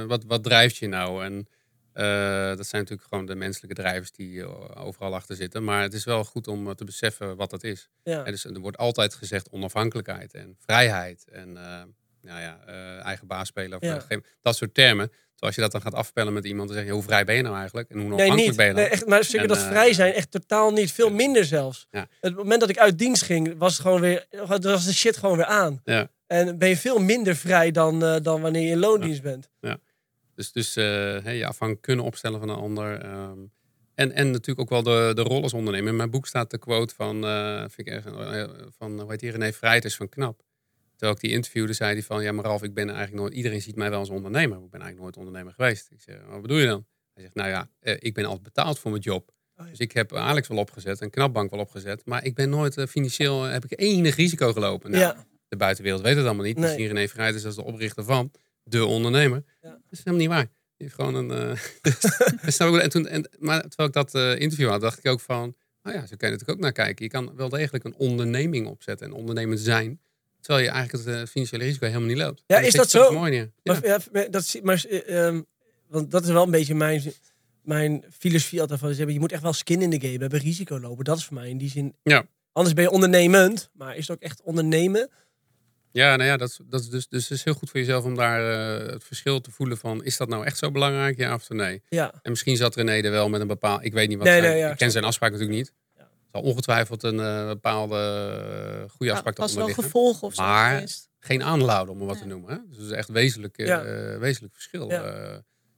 eh, wat, wat drijft je nou? En dat zijn natuurlijk gewoon de menselijke drijvers die eh, overal achter zitten. Maar het is wel goed om eh, te beseffen wat dat is. Ja. En dus, er wordt altijd gezegd onafhankelijkheid en vrijheid. En eh, nou ja, eh, eigen baas spelen. Of, Ja. eh, dat soort termen. Terwijl als je dat dan gaat afpellen met iemand, dan zeg je hoe vrij ben je nou eigenlijk? En hoe Nee, onafhankelijk niet. ben je Nee, dan? echt, maar zeker En, dat eh, vrij zijn, echt totaal niet. Veel minder zelfs. Ja. Het moment dat ik uit dienst ging, was het gewoon weer, was de shit gewoon weer aan. Ja. En ben je veel minder vrij dan, eh, dan wanneer je in loondienst bent. Dus, dus eh, je afhankelijk kunnen opstellen van een ander. ehm, en, en natuurlijk ook wel de, de rol als ondernemer. In mijn boek staat de quote van, eh, vind ik echt, eh, van hoe heet die, René Vrijters van Knap. Terwijl ik die interviewde, zei hij van, ja maar Ralf, ik ben eigenlijk nooit, iedereen ziet mij wel als ondernemer. maar Ik ben eigenlijk nooit ondernemer geweest. Ik zeg, wat bedoel je dan? Hij zegt, nou ja, ik ben altijd betaald voor mijn job. Oh ja. Dus ik heb Alex wel opgezet en Knapbank wel opgezet. Maar ik ben nooit financieel, heb ik enig risico gelopen. Nou, ja. De buitenwereld weet het allemaal niet. Nee. Misschien René Vrijters als de oprichter van de ondernemer. Ja. Dat is helemaal niet waar. Die heeft gewoon een. eh, [laughs] en toen, en, maar terwijl ik dat eh, interview had, dacht ik ook van. Nou ja, zo kan je natuurlijk ook naar kijken. Je kan wel degelijk een onderneming opzetten en ondernemend zijn. Terwijl je eigenlijk het eh, financiële risico helemaal niet loopt. Ja, is dat zo? mooi neer. Ja. Maar, ja, dat, maar, eh, ehm, want dat is wel een beetje mijn, mijn filosofie altijd van. Je moet echt wel skin in de game hebben, risico lopen. Dat is voor mij in die zin. Ja. Anders ben je ondernemend. Maar is het ook echt ondernemen? Ja, nou ja, dat, is- dat is dus, dus het is heel goed voor jezelf om daar eh, het verschil te voelen van, is dat nou echt zo belangrijk, ja of nee? Ja. En misschien zat René er wel met een bepaald, ik weet niet wat, Nee, zijn- nee, ja, ik ken zijn afspraak natuurlijk niet. Ja. Zal ongetwijfeld een eh, bepaalde eh, goede afspraak eronder wel gevolgen of zo Maar- geweest. Geen aanladen om er wat te noemen. Hè? Dus dat is echt wezenlijk, wezenlijk verschil.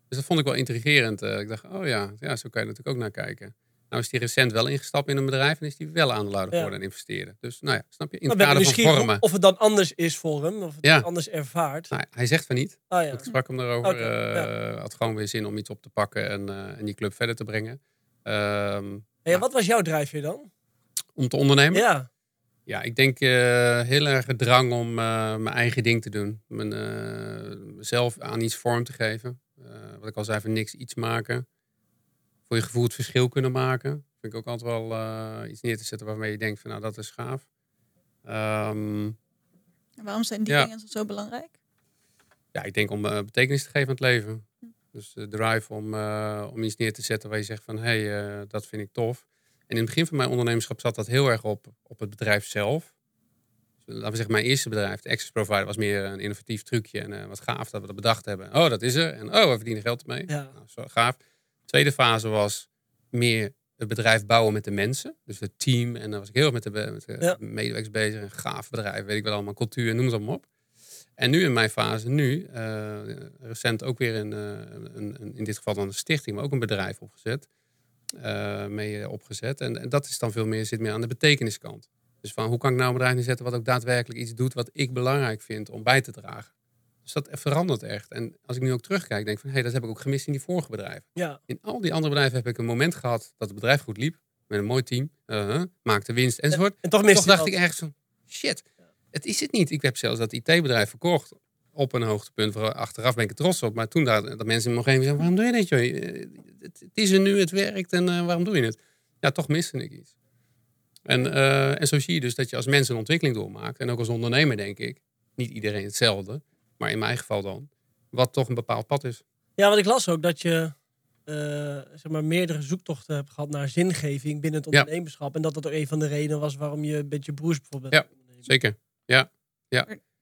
Dus dat vond ik wel intrigerend. ik dacht, oh ja, ja, zo kan je natuurlijk ook naar kijken. Nou is die recent wel ingestapt in een bedrijf en is die wel aandeelhouder Ja. geworden en investeren. Dus nou ja, snap je? In Dan het kader van vormen. of het dan anders is voor hem. Of het Ja. anders ervaart. Nou, hij zegt van niet. Ah ja. Ik sprak hem daarover. Oké, eh, Had gewoon weer zin om iets op te pakken en, eh, en die club verder te brengen. Ehm, Hey, wat was jouw drijfveer dan? om te ondernemen. Ja. Ja, ik denk eh, heel erg de drang om mijn eigen ding te doen. Mijn, mezelf aan iets vorm te geven. Wat ik al zei, van niks iets maken. Voor je gevoel het verschil kunnen maken. Vind ik ook altijd wel eh, iets neer te zetten waarmee je denkt van nou dat is gaaf. Ehm, waarom zijn die Ja. dingen zo belangrijk? ja, ik denk om eh, betekenis te geven aan het leven. Dus de drive om, eh, om iets neer te zetten waar je zegt van hé, hey, eh, dat vind ik tof. En in het begin van mijn ondernemerschap zat dat heel erg op, op het bedrijf zelf. Dus, laten we zeggen, mijn eerste bedrijf, de Access Provider, was meer een innovatief trucje. En eh, wat gaaf dat we dat bedacht hebben. Oh, dat is er. En oh, we verdienen geld ermee. Ja. Nou, zo gaaf. De tweede fase was meer het bedrijf bouwen met de mensen. Dus het team. En dan was ik heel erg met de, met de Ja. medewerkers bezig. Een gaaf bedrijf, weet ik wel allemaal. Cultuur, noem het allemaal op. En nu in mijn fase, nu, eh, recent ook weer een, eh, een, een- in dit geval dan een stichting, maar ook een bedrijf opgezet. eh, mee opgezet. En, en dat is dan veel meer, zit meer aan de betekeniskant. Dus van hoe kan ik nou een bedrijf neerzetten wat ook daadwerkelijk iets doet wat ik belangrijk vind om bij te dragen. Dus dat verandert echt. En als ik nu ook terugkijk, denk ik van hé, hey, dat heb ik ook gemist in die vorige bedrijven. Ja. In al die andere bedrijven heb ik een moment gehad dat het bedrijf goed liep. Met een mooi team. uh maakte winst enzovoort. En toch mist Toch hij dacht ik ergens van, shit, het is het niet. Ik heb zelfs dat IT-bedrijf verkocht op een hoogtepunt. Waar Achteraf ben ik er trots op. Maar toen dat, dat mensen me nog even zeggen, waarom doe je dit joh? Eh, Het, het is er nu, het werkt en waarom doe je het? Ja, toch miste ik iets. En, en zo zie je dus dat je als mens een ontwikkeling doormaakt. En ook als ondernemer denk ik, niet iedereen hetzelfde. Maar in mijn geval dan, wat toch een bepaald pad is. Ja, want ik las ook dat je eh, zeg maar meerdere zoektochten hebt gehad naar zingeving binnen het Ja. ondernemerschap. En dat dat ook een van de redenen was waarom je met je broers bijvoorbeeld. Ja. bent ondernemen. Zeker.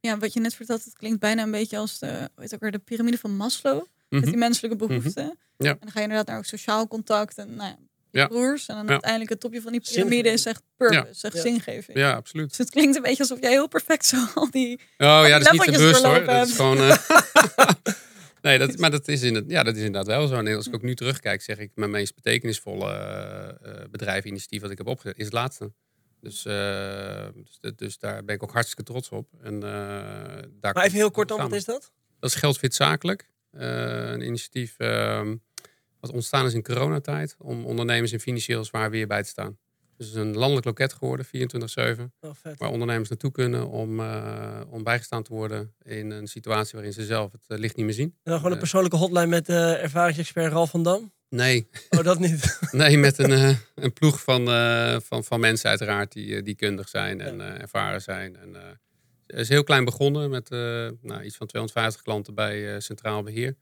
Ja, wat je net vertelt, het klinkt bijna een beetje als de, het ook weer, de piramide van Maslow. Met Mhm. die menselijke behoeften. Ja. En dan ga je inderdaad naar ook sociaal contact en nou ja, Ja. broers. En dan Ja. uiteindelijk het topje van die piramide is echt purpose, Ja. zingeving. Ja, absoluut. Dus het klinkt een beetje alsof jij heel perfect zo al die... Oh ja, dat is niet bewust hoor. doorlopen Dat is gewoon. [laughs] eh, [laughs] nee, dat, maar dat is, in het, ja, dat is inderdaad wel zo. En als ik ook nu terugkijk, zeg ik mijn meest betekenisvolle eh eh, bedrijf, initiatief wat ik heb opgezet, is het laatste. Dus, eh, dus, dus daar ben ik ook hartstikke trots op. En, eh, daar Maar even heel kort dan, wat is dat? Dat is Geldfit Zakelijk. Eh, een initiatief ehm, wat ontstaan is in coronatijd om ondernemers in financieel zwaar weer bij te staan. Dus het is een landelijk loket geworden, 24-7 Oh, vet. waar ondernemers naartoe kunnen om, eh, om bijgestaan te worden in een situatie waarin ze zelf het eh, licht niet meer zien. En dan gewoon een Eh. persoonlijke hotline met eh ervaringsexpert Ralf van Dam. Nee, Oh, dat niet. [laughs] nee met een, een ploeg van, van, van mensen uiteraard die, die kundig zijn en ervaren zijn. En, het is heel klein begonnen met nou, iets van 250 klanten bij Centraal Beheer.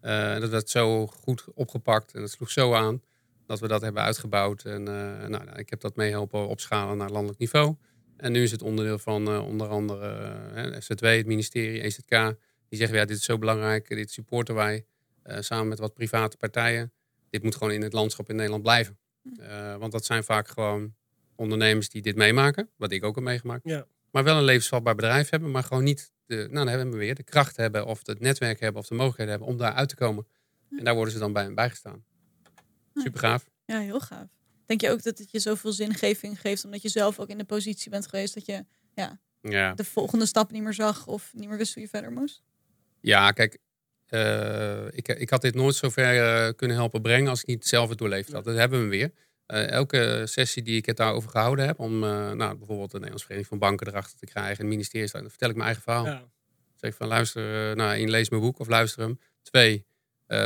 Eh, en dat werd zo goed opgepakt en dat sloeg zo aan dat we dat hebben uitgebouwd. En nou, nou, ik heb dat mee helpen opschalen naar landelijk niveau. En nu is het onderdeel van onder andere SZW, het ministerie, EZK. Die zeggen, ja, dit is zo belangrijk, dit supporten wij. samen met wat private partijen. Dit moet gewoon in het landschap in Nederland blijven. Hm. want dat zijn vaak gewoon ondernemers die dit meemaken, wat ik ook heb meegemaakt. Ja. Maar wel een levensvatbaar bedrijf hebben, maar gewoon niet de, nou dan hebben we weer, de kracht hebben of het netwerk hebben of de mogelijkheden hebben om daar uit te komen. En daar worden ze dan bij, bijgestaan. Super gaaf. Ja, heel gaaf. Denk je ook dat het je zoveel zingeving geeft, omdat je zelf ook in de positie bent geweest dat je ja, ja. de volgende stap niet meer zag of niet meer wist hoe je verder moest? Ja, kijk, uh, ik, ik had dit nooit zo ver uh, kunnen helpen brengen als ik niet zelf het doorleefd had. Dat hebben we weer. Uh, elke sessie die ik het daarover gehouden heb, om uh, nou, bijvoorbeeld de Nederlandse Vereniging van Banken erachter te krijgen, een ministerie, dan vertel ik mijn eigen verhaal. Ja. Zeg van luister, uh, nou, één, lees mijn boek of luister hem. Twee,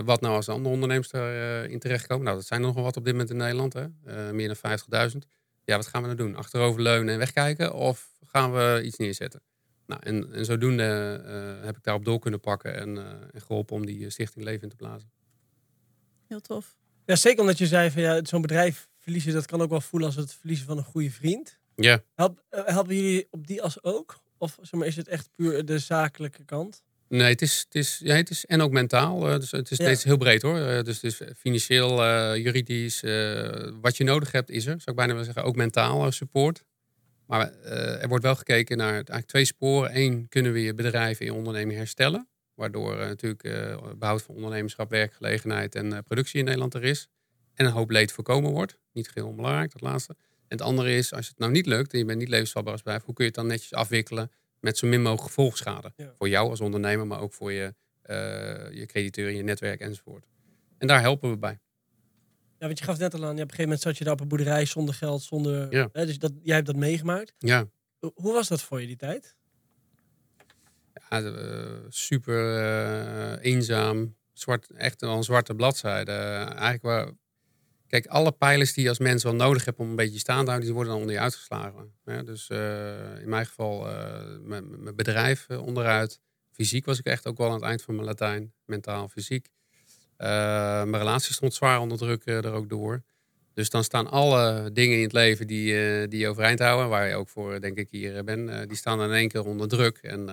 wat nou als andere ondernemers erin terechtkomen? Nou, dat zijn er nogal wat op dit moment in Nederland, hè? meer dan 50.000. Ja, wat gaan we nou doen? Achterover leunen en wegkijken of gaan we iets neerzetten? Nou, en, en zodoende heb ik daarop door kunnen pakken en, en geholpen om die stichting leven in te blazen. Heel tof. Ja, zeker omdat je zei van ja, zo'n bedrijf verliezen, dat kan ook wel voelen als het verliezen van een goede vriend. Ja. Help, uh, helpen jullie op die as ook? Of zeg maar, is het echt puur de zakelijke kant? Nee, het is, het is, ja, het is en ook mentaal. Uh, dus het is steeds heel breed hoor. Uh, dus, dus financieel, juridisch, wat je nodig hebt is er. Zou ik bijna willen zeggen, ook mentaal support. Maar er wordt wel gekeken naar eigenlijk twee sporen. Eén, kunnen we je bedrijf en je onderneming herstellen? Waardoor natuurlijk behoud van ondernemerschap, werkgelegenheid en productie in Nederland er is en een hoop leed voorkomen wordt. Niet heel onbelangrijk, dat laatste. En het andere is, als het nou niet lukt en je bent niet levensvatbaar als bedrijf, hoe kun je het dan netjes afwikkelen met zo min mogelijk gevolgschade? Voor jou als ondernemer, maar ook voor je, uh, je crediteuren, je netwerk enzovoort. En daar helpen we bij. Ja, want je gaf net al aan, ja, op een gegeven moment zat je daar op een boerderij zonder geld, zonder. Ja. Hè, dus dat, jij hebt dat meegemaakt. Ja. Hoe was dat voor je die tijd? Ja, uh, super uh, eenzaam. Zwart, echt een zwarte bladzijde. eigenlijk waar, Kijk, alle pijlers die je als mens wel nodig hebt om een beetje staan te houden, die worden dan onder je uitgeslagen. dus uh, in mijn geval uh, mijn bedrijf uh, onderuit. Fysiek was ik echt ook wel aan het eind van mijn Latijn. Mentaal, fysiek. mijn relatie stond zwaar onder druk er ook door. Dus dan staan alle dingen in het leven die, die je overeind houden, waar je ook voor denk ik hier ben, die staan in één keer onder druk. En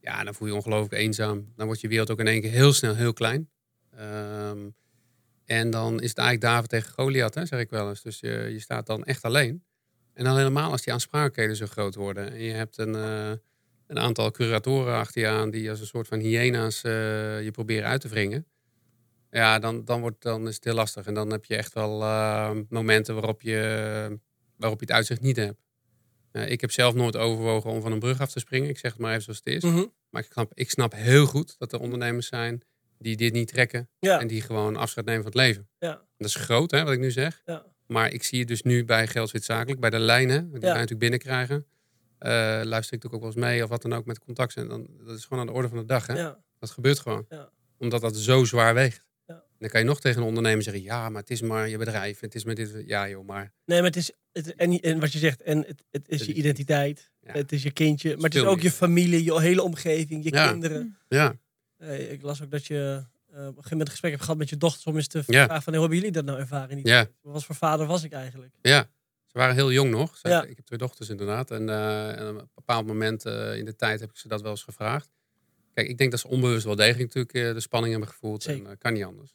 ja, dan voel je je ongelooflijk eenzaam. Dan wordt je wereld ook in één keer heel snel heel klein. Ehm, en dan is het eigenlijk David tegen Goliath, hè, zeg ik wel eens. Dus je, je staat dan echt alleen. En dan helemaal als die aansprakelijkheden zo groot worden. En je hebt een, uh, een aantal curatoren achter je aan die als een soort van hyena's uh, je proberen uit te wringen. Ja, dan, dan, wordt, dan is het heel lastig. En dan heb je echt wel uh, momenten waarop je, waarop je het uitzicht niet hebt. ik heb zelf nooit overwogen om van een brug af te springen. Ik zeg het maar even zoals het is. Mm -hmm. Maar ik snap, ik snap heel goed dat er ondernemers zijn die dit niet trekken. En die gewoon afscheid nemen van het leven. Ja. Dat is groot, hè, wat ik nu zeg. Ja. Maar ik zie het dus nu bij Geldswit Zakelijk, bij de lijnen, die wij natuurlijk binnenkrijgen. Uh, luister ik natuurlijk ook wel eens mee of wat dan ook met contact. En dan, dat is gewoon aan de orde van de dag. Hè? Dat gebeurt gewoon. Ja. Omdat dat zo zwaar weegt. Ja. Dan kan je nog tegen een ondernemer zeggen: ja, maar het is maar je bedrijf. Het is met dit. Ja, joh, maar. Nee, maar het is. Het, en, en wat je zegt, en het, het is je identiteit. Het is je kindje. Maar het is ook je familie, je hele omgeving, je kinderen. Ja. Hey, ik las ook dat je uh, op een gegeven moment een gesprek heb gehad met je dochter om eens te vragen van hoe hebben jullie dat nou ervaren? Niet? Ja. Wat voor vader was ik eigenlijk? Ja, ze waren heel jong nog. ja. Ik heb twee dochters inderdaad. En, uh, en op een bepaald moment uh, in de tijd heb ik ze dat wel eens gevraagd. Kijk, ik denk dat ze onbewust wel degelijk natuurlijk de spanning hebben gevoeld. Zeker. En kan niet anders.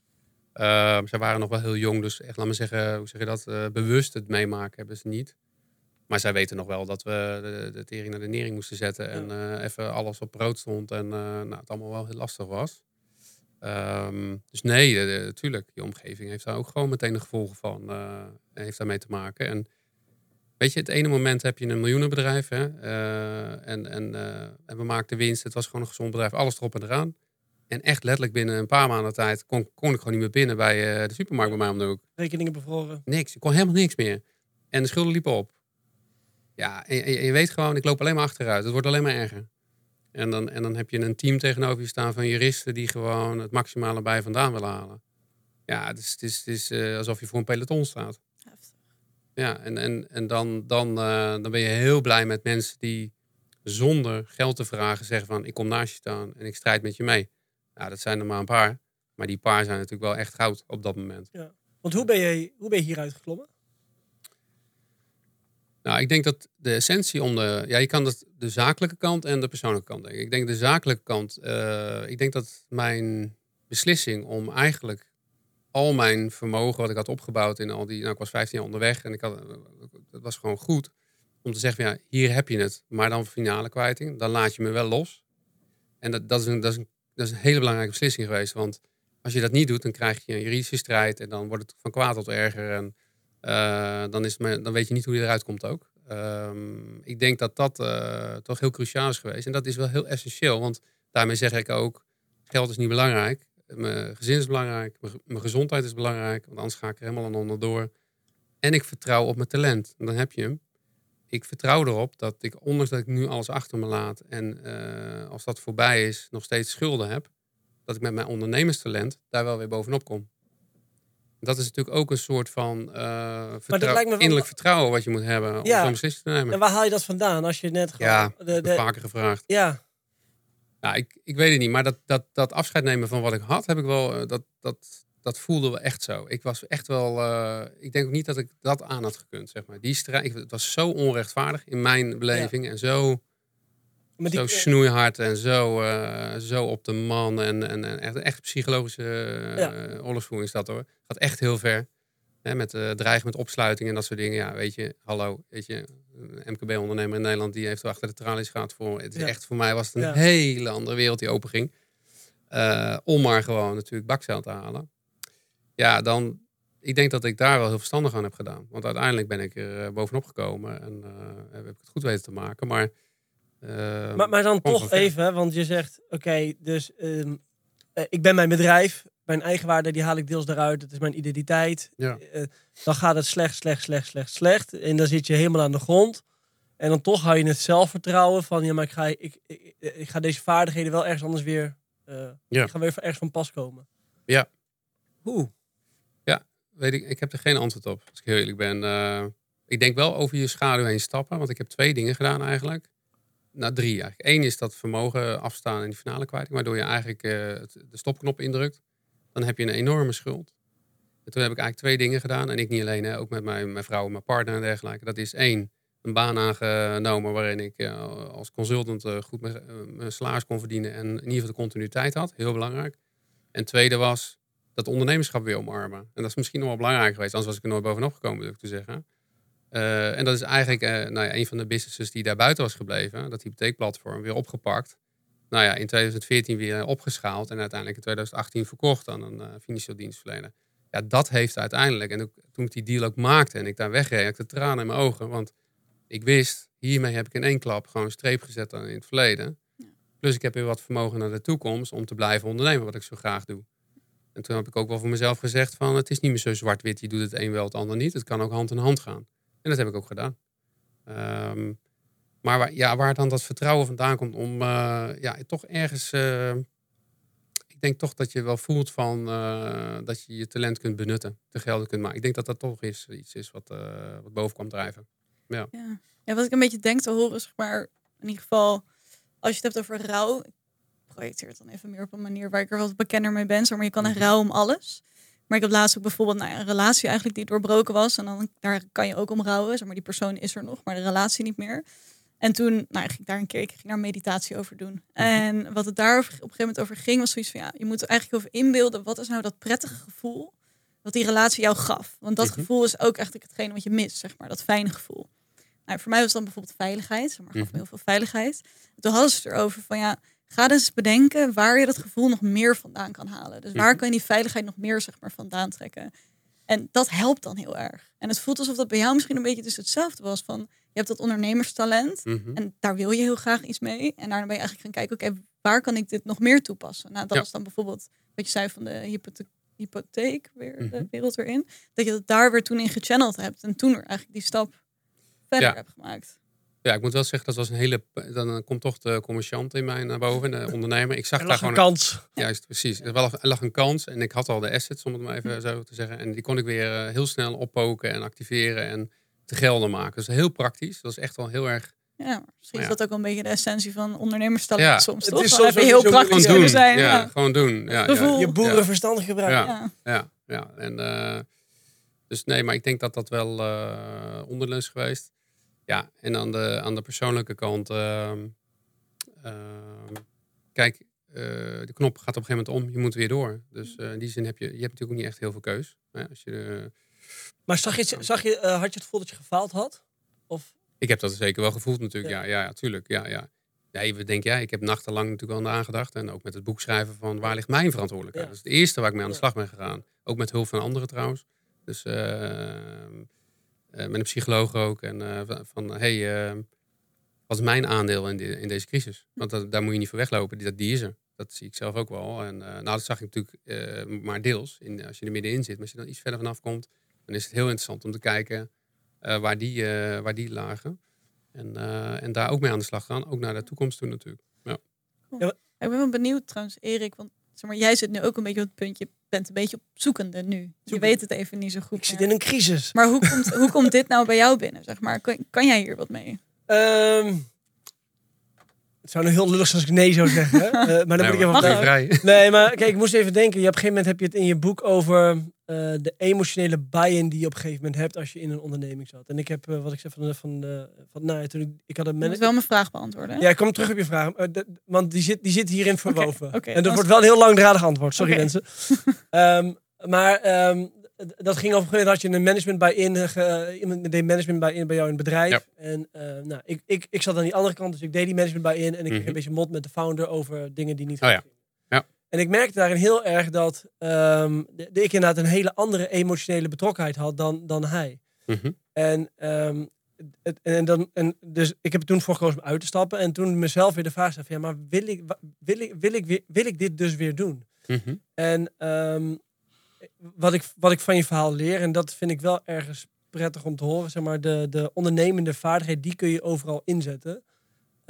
Ehm, ze waren nog wel heel jong, dus echt, laat me zeggen, hoe zeg je dat? bewust het meemaken hebben ze niet. Maar zij weten nog wel dat we de, de tering naar de nering moesten zetten. En even alles op brood stond. En nou, het allemaal wel heel lastig was. Um, dus nee, natuurlijk. Je omgeving heeft daar ook gewoon meteen de gevolgen van. Uh, heeft daarmee te maken. En weet je, het ene moment heb je een miljoenenbedrijf. Hè, en, en, en we maakten winst. Het was gewoon een gezond bedrijf. Alles erop en eraan. En echt letterlijk binnen een paar maanden tijd kon, kon ik gewoon niet meer binnen bij de supermarkt bij mij om de hoek. Rekeningen bevroren? Niks. Ik kon helemaal niks meer. En de schulden liepen op. Ja, en, en je weet gewoon, ik loop alleen maar achteruit. Het wordt alleen maar erger. En dan, en dan heb je een team tegenover je staan van juristen die gewoon het maximale bij vandaan willen halen. Ja, het is, het is, het is uh, alsof je voor een peloton staat. Heftig. Ja, en, en, en dan, dan, uh, dan ben je heel blij met mensen die zonder geld te vragen zeggen van ik kom naast je staan en ik strijd met je mee. Ja, dat zijn er maar een paar. Maar die paar zijn natuurlijk wel echt goud op dat moment. Want hoe ben je, hoe ben je hieruit geklommen? Nou, ik denk dat de essentie om de. Ja, je kan dat de zakelijke kant en de persoonlijke kant denken. Ik denk de zakelijke kant. eh, ik denk dat mijn beslissing om eigenlijk al mijn vermogen wat ik had opgebouwd in al die. Nou, ik was 15 jaar onderweg en ik had. Het was gewoon goed om te zeggen: van, ja, hier heb je het. Maar dan finale kwijting. Dan laat je me wel los. En dat, dat, is een, dat, is een, dat is een hele belangrijke beslissing geweest. Want als je dat niet doet, dan krijg je een juridische strijd. En dan wordt het van kwaad tot erger. En eh, dan, is dan weet je niet hoe je eruit komt ook. Ehm, ik denk dat dat eh, toch heel cruciaal is geweest. En dat is wel heel essentieel. Want daarmee zeg ik ook, geld is niet belangrijk. Mijn gezin is belangrijk. Mijn, gezondheid is belangrijk. Want anders ga ik er helemaal aan onderdoor. En ik vertrouw op mijn talent. En dan heb je hem. Ik vertrouw erop dat ik, ondanks dat ik nu alles achter me laat. En eh, als dat voorbij is, nog steeds schulden heb. Dat ik met mijn ondernemerstalent daar wel weer bovenop kom. Dat is natuurlijk ook een soort van vertrouw- wel- innerlijk vertrouwen wat je moet hebben om Ja. zo'n beslissing te nemen. En waar haal je dat vandaan? Als je net gewoon... Ja, de, de, vaker gevraagd. ja. Nou, ik, ik weet het niet, maar dat, dat, dat afscheid nemen van wat ik had, heb ik wel, eh, dat, dat, dat voelde wel echt zo. Ik was echt wel, eh, ik denk ook niet dat ik dat aan had gekund, zeg maar. Die strijd, het was zo onrechtvaardig in mijn beleving en zo, Maar die, zo snoeihard en zo, eh, zo op de man en, en, en echt, echt psychologische eh, Ja. oorlogsvoering is dat hoor. Gaat echt heel ver. Hè, met eh dreigen met opsluiting en dat soort dingen. Ja, weet je, hallo, weet je, een MKB-ondernemer in Nederland die heeft er achter de tralies gehad voor. Het is Ja. echt voor mij was het een Ja. hele andere wereld die open ging. Eh, om maar gewoon natuurlijk bakzeil te halen. Ja, dan. Ik denk dat ik daar wel heel verstandig aan heb gedaan. Want uiteindelijk ben ik er eh, bovenop gekomen en eh, heb ik het goed weten te maken. Maar, eh, maar, maar dan toch even, hè, want je zegt, oké, dus ehm, eh, ik ben mijn bedrijf, mijn eigenwaarde, die haal ik deels daaruit. Het is mijn identiteit. Ja. Eh, dan gaat het slecht, slecht, slecht, slecht, slecht. En dan zit je helemaal aan de grond. En dan toch hou je het zelfvertrouwen van, ja, maar ik ga, ik, ik, ik ga deze vaardigheden wel ergens anders weer, eh Ja. ik ga weer ergens van pas komen. Ja. Hoe? weet ik, ik heb er geen antwoord op, als ik heel eerlijk ben. Ik denk wel over je schaduw heen stappen, want ik heb twee dingen gedaan eigenlijk. Nou, drie eigenlijk. Eén is dat vermogen afstaan in die finale kwijting, waardoor je eigenlijk eh, de stopknop indrukt. Dan heb je een enorme schuld. En toen heb ik eigenlijk twee dingen gedaan. En ik niet alleen, ook met mijn, mijn vrouw, mijn partner en dergelijke. Dat is één, een baan aangenomen waarin ik eh, als consultant eh, goed mijn, mijn salaris kon verdienen. En in ieder geval de continuïteit had. Heel belangrijk. En tweede was dat ondernemerschap weer omarmen. En dat is misschien nog wel belangrijk geweest. Anders was ik er nooit bovenop gekomen, durf ik te zeggen. Eh, en dat is eigenlijk eh, nou ja, een van de businesses die daar buiten was gebleven. Dat hypotheekplatform weer opgepakt. Nou ja, in 2014 weer opgeschaald. En uiteindelijk in 2018 verkocht aan een eh, financieel dienstverlener. Ja, dat heeft uiteindelijk. En ook, toen ik die deal ook maakte en ik daar wegreed, had ik de tranen in mijn ogen. Want ik wist, hiermee heb ik in één klap gewoon een streep gezet aan in het verleden. Plus ik heb weer wat vermogen naar de toekomst om te blijven ondernemen, wat ik zo graag doe. En toen heb ik ook wel voor mezelf gezegd van het is niet meer zo zwart-wit. Je doet het een wel, het ander niet. Het kan ook hand in hand gaan. En dat heb ik ook gedaan. Ehm, maar waar, ja, waar dan dat vertrouwen vandaan komt om eh, ja, toch ergens... eh, ik denk toch dat je wel voelt van eh, dat je je talent kunt benutten. Te gelden kunt maken. Ik denk dat dat toch is, iets is wat, eh, wat boven kwam drijven. Ja. ja, wat ik een beetje denk te horen, is zeg maar, in ieder geval, als je het hebt over rouw, ik projecteer het dan even meer op een manier waar ik er wat bekender mee ben, maar je kan een rouw om alles. Maar ik heb laatst ook bijvoorbeeld nou ja, een relatie eigenlijk die doorbroken was. En dan daar kan je ook om rouwen. Zeg maar, die persoon is er nog, maar de relatie niet meer. En toen nou, ging ik daar een keer, ik ging daar meditatie over doen. En wat het daar op een gegeven moment over ging, was zoiets van ja, je moet er eigenlijk over inbeelden. Wat is nou dat prettige gevoel wat die relatie jou gaf? Want dat Mhm. gevoel is ook eigenlijk hetgene wat je mist, zeg maar, dat fijne gevoel. Nou, voor mij was dan bijvoorbeeld veiligheid, zeg maar, gaf me Mhm. heel veel veiligheid. En toen hadden ze het erover van ja, ga dus bedenken waar je dat gevoel nog meer vandaan kan halen. Dus waar Mhm. kan je die veiligheid nog meer zeg maar vandaan trekken? En dat helpt dan heel erg. En het voelt alsof dat bij jou misschien een beetje dus hetzelfde was van je hebt dat ondernemerstalent Mhm. en daar wil je heel graag iets mee. En daarna ben je eigenlijk gaan kijken, oké, waar kan ik dit nog meer toepassen? Nou, dat Ja. is dan bijvoorbeeld wat je zei van de hypothe- hypotheek, weer de Mhm. wereld erin. Dat je dat daar weer toen in gechanneld hebt en toen er eigenlijk die stap verder Ja. hebt gemaakt. Ja, ik moet wel zeggen, dat was een hele. Dan komt toch de commerciant in mij naar boven, de [laughs] ondernemer. Ik zag Er daar lag een gewoon. kans. [laughs] Juist, precies. Er lag, er lag een kans en ik had al de assets, om het maar even zo te zeggen. En die kon ik weer eh, heel snel oppoken en activeren en te gelden maken. Dus heel praktisch. Dat is echt wel heel erg Ja, misschien is ja. dat ook wel een beetje de essentie van ondernemerstalent Ja. soms, Het toch? is soms heb je ook heel praktisch Gewoon kunnen doen. zijn. ja, Ja. gewoon doen. Ja, Gevoel. ja, Je boerenverstand gebruiken. Ja. Ja. Ja, ja. En, eh, dus nee, maar ik denk dat dat wel eh onderdeel is geweest. Ja, en aan de, aan de persoonlijke kant. ehm, ehm, kijk, eh, de knop gaat op een gegeven moment om. Je moet weer door. Dus eh, in die zin heb je, je hebt natuurlijk ook niet echt heel veel keus. Hè, als je, Maar zag je, zag je, eh, had je het gevoel dat je gefaald had? Of ik heb dat zeker wel gevoeld natuurlijk. Ja. Ja, ja, ja, tuurlijk. Ja, ja. Nee, we denken, ja, ik heb nachtenlang natuurlijk al aan aangedacht. En ook met het boek schrijven van waar ligt mijn verantwoordelijkheid. Ja. Dat is het eerste waar ik mee aan de slag ben gegaan. Ook met hulp van anderen trouwens. Dus eh, eh, met een psycholoog ook. En eh, van, hey, eh, wat is mijn aandeel in, de- in deze crisis? Want dat, daar moet je niet voor weglopen. Die, dat, die is er. Dat zie ik zelf ook wel. En eh, nou, dat zag ik natuurlijk eh, maar deels. In, als je er middenin zit. Maar als je dan iets verder vanaf komt, dan is het heel interessant om te kijken eh, waar, die, eh, waar die lagen. En, eh, en daar ook mee aan de slag gaan. Ook naar de toekomst toe natuurlijk. Ik ben wel benieuwd trouwens, Erik, want zeg maar, jij zit nu ook een beetje op het puntje, je bent een beetje op zoekende nu. Je weet het even niet zo goed ik zit meer. in een crisis. Maar hoe komt, hoe komt dit nou bij jou binnen, zeg maar? Kan, kan jij hier wat mee? Ehm, het zou nu heel lullig zijn als ik nee zou zeggen. hè? [laughs] Eh, maar dan moet ik even vrij. Nee, maar kijk, ik moest even denken. Je, op een gegeven moment heb je het in je boek over eh, de emotionele buy-in die je op een gegeven moment hebt als je in een onderneming zat. En ik heb, eh, wat ik zei van, de- van, de- van nou, ja, toen ik, ik had een manager. wel mijn vraag beantwoorden. hè? Ja, ik kom terug op je vraag. eh, de- want die zit, die zit hierin verwoven. oké, en dat wordt wel een heel langdradig antwoord. Sorry mensen. [laughs] Ehm, maar ehm, dat ging gegeven moment had je een management bij in. eh, ge- iemand deed management bij in bij jou in het bedrijf. Ja. En eh, nou, ik, ik, ik zat aan die andere kant, dus ik deed die management bij in. En ik kreeg Mhm. een beetje mot met de founder over dingen die niet Oh ja. En ik merkte daarin heel erg dat ehm, de, ik inderdaad een hele andere emotionele betrokkenheid had dan, dan hij. Mhm. En, ehm, het, en, dan, en dus ik heb toen voor gekozen om uit te stappen. En toen mezelf weer de vraag stellen van ja, maar wil ik, wil ik, wil ik, wil ik dit dus weer doen? Mhm. En ehm, wat, ik, wat ik van je verhaal leer, en dat vind ik wel ergens prettig om te horen, zeg maar, de, de ondernemende vaardigheid, die kun je overal inzetten.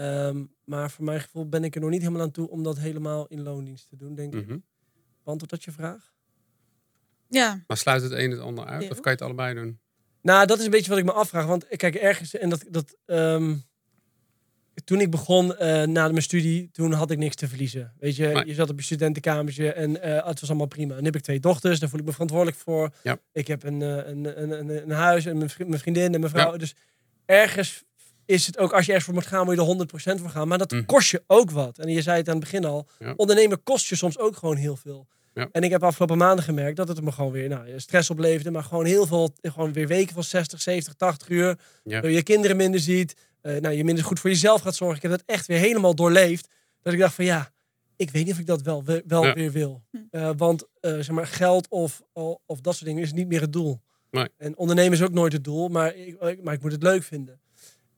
Ehm, maar voor mijn gevoel ben ik er nog niet helemaal aan toe om dat helemaal in loondienst te doen, denk ik. Mhm. Beantwoord dat je vraag? Ja, Maar sluit het een het ander uit? Of kan je het allebei doen? Nou, dat is een beetje wat ik me afvraag. Want kijk, ergens, en dat, dat ehm, toen ik begon eh, na mijn studie, toen had ik niks te verliezen. Weet je, Nee. je zat op je studentenkamertje en eh, het was allemaal prima. Nu heb ik twee dochters, daar voel ik me verantwoordelijk voor. Ja. Ik heb een, eh, een, een, een, een huis en mijn vriendin en mijn vrouw. Dus ergens is het ook, als je ergens voor moet gaan, moet je er 100% voor gaan. Maar dat Mhm. kost je ook wat. En je zei het aan het begin al, Ja. ondernemen kost je soms ook gewoon heel veel. Ja. En ik heb afgelopen maanden gemerkt dat het me gewoon weer nou, stress opleverde. Maar gewoon heel veel, gewoon weer weken van 60, 70, 80 uur. Ja. Je kinderen minder ziet. eh, nou, je minder goed voor jezelf gaat zorgen. Ik heb dat echt weer helemaal doorleefd. Dat ik dacht van ja, ik weet niet of ik dat wel, we- wel Ja. weer wil. Hm. Eh, want eh, zeg maar, geld of, of dat soort dingen is niet meer het doel. Nee. En ondernemen is ook nooit het doel, maar ik, maar ik moet het leuk vinden.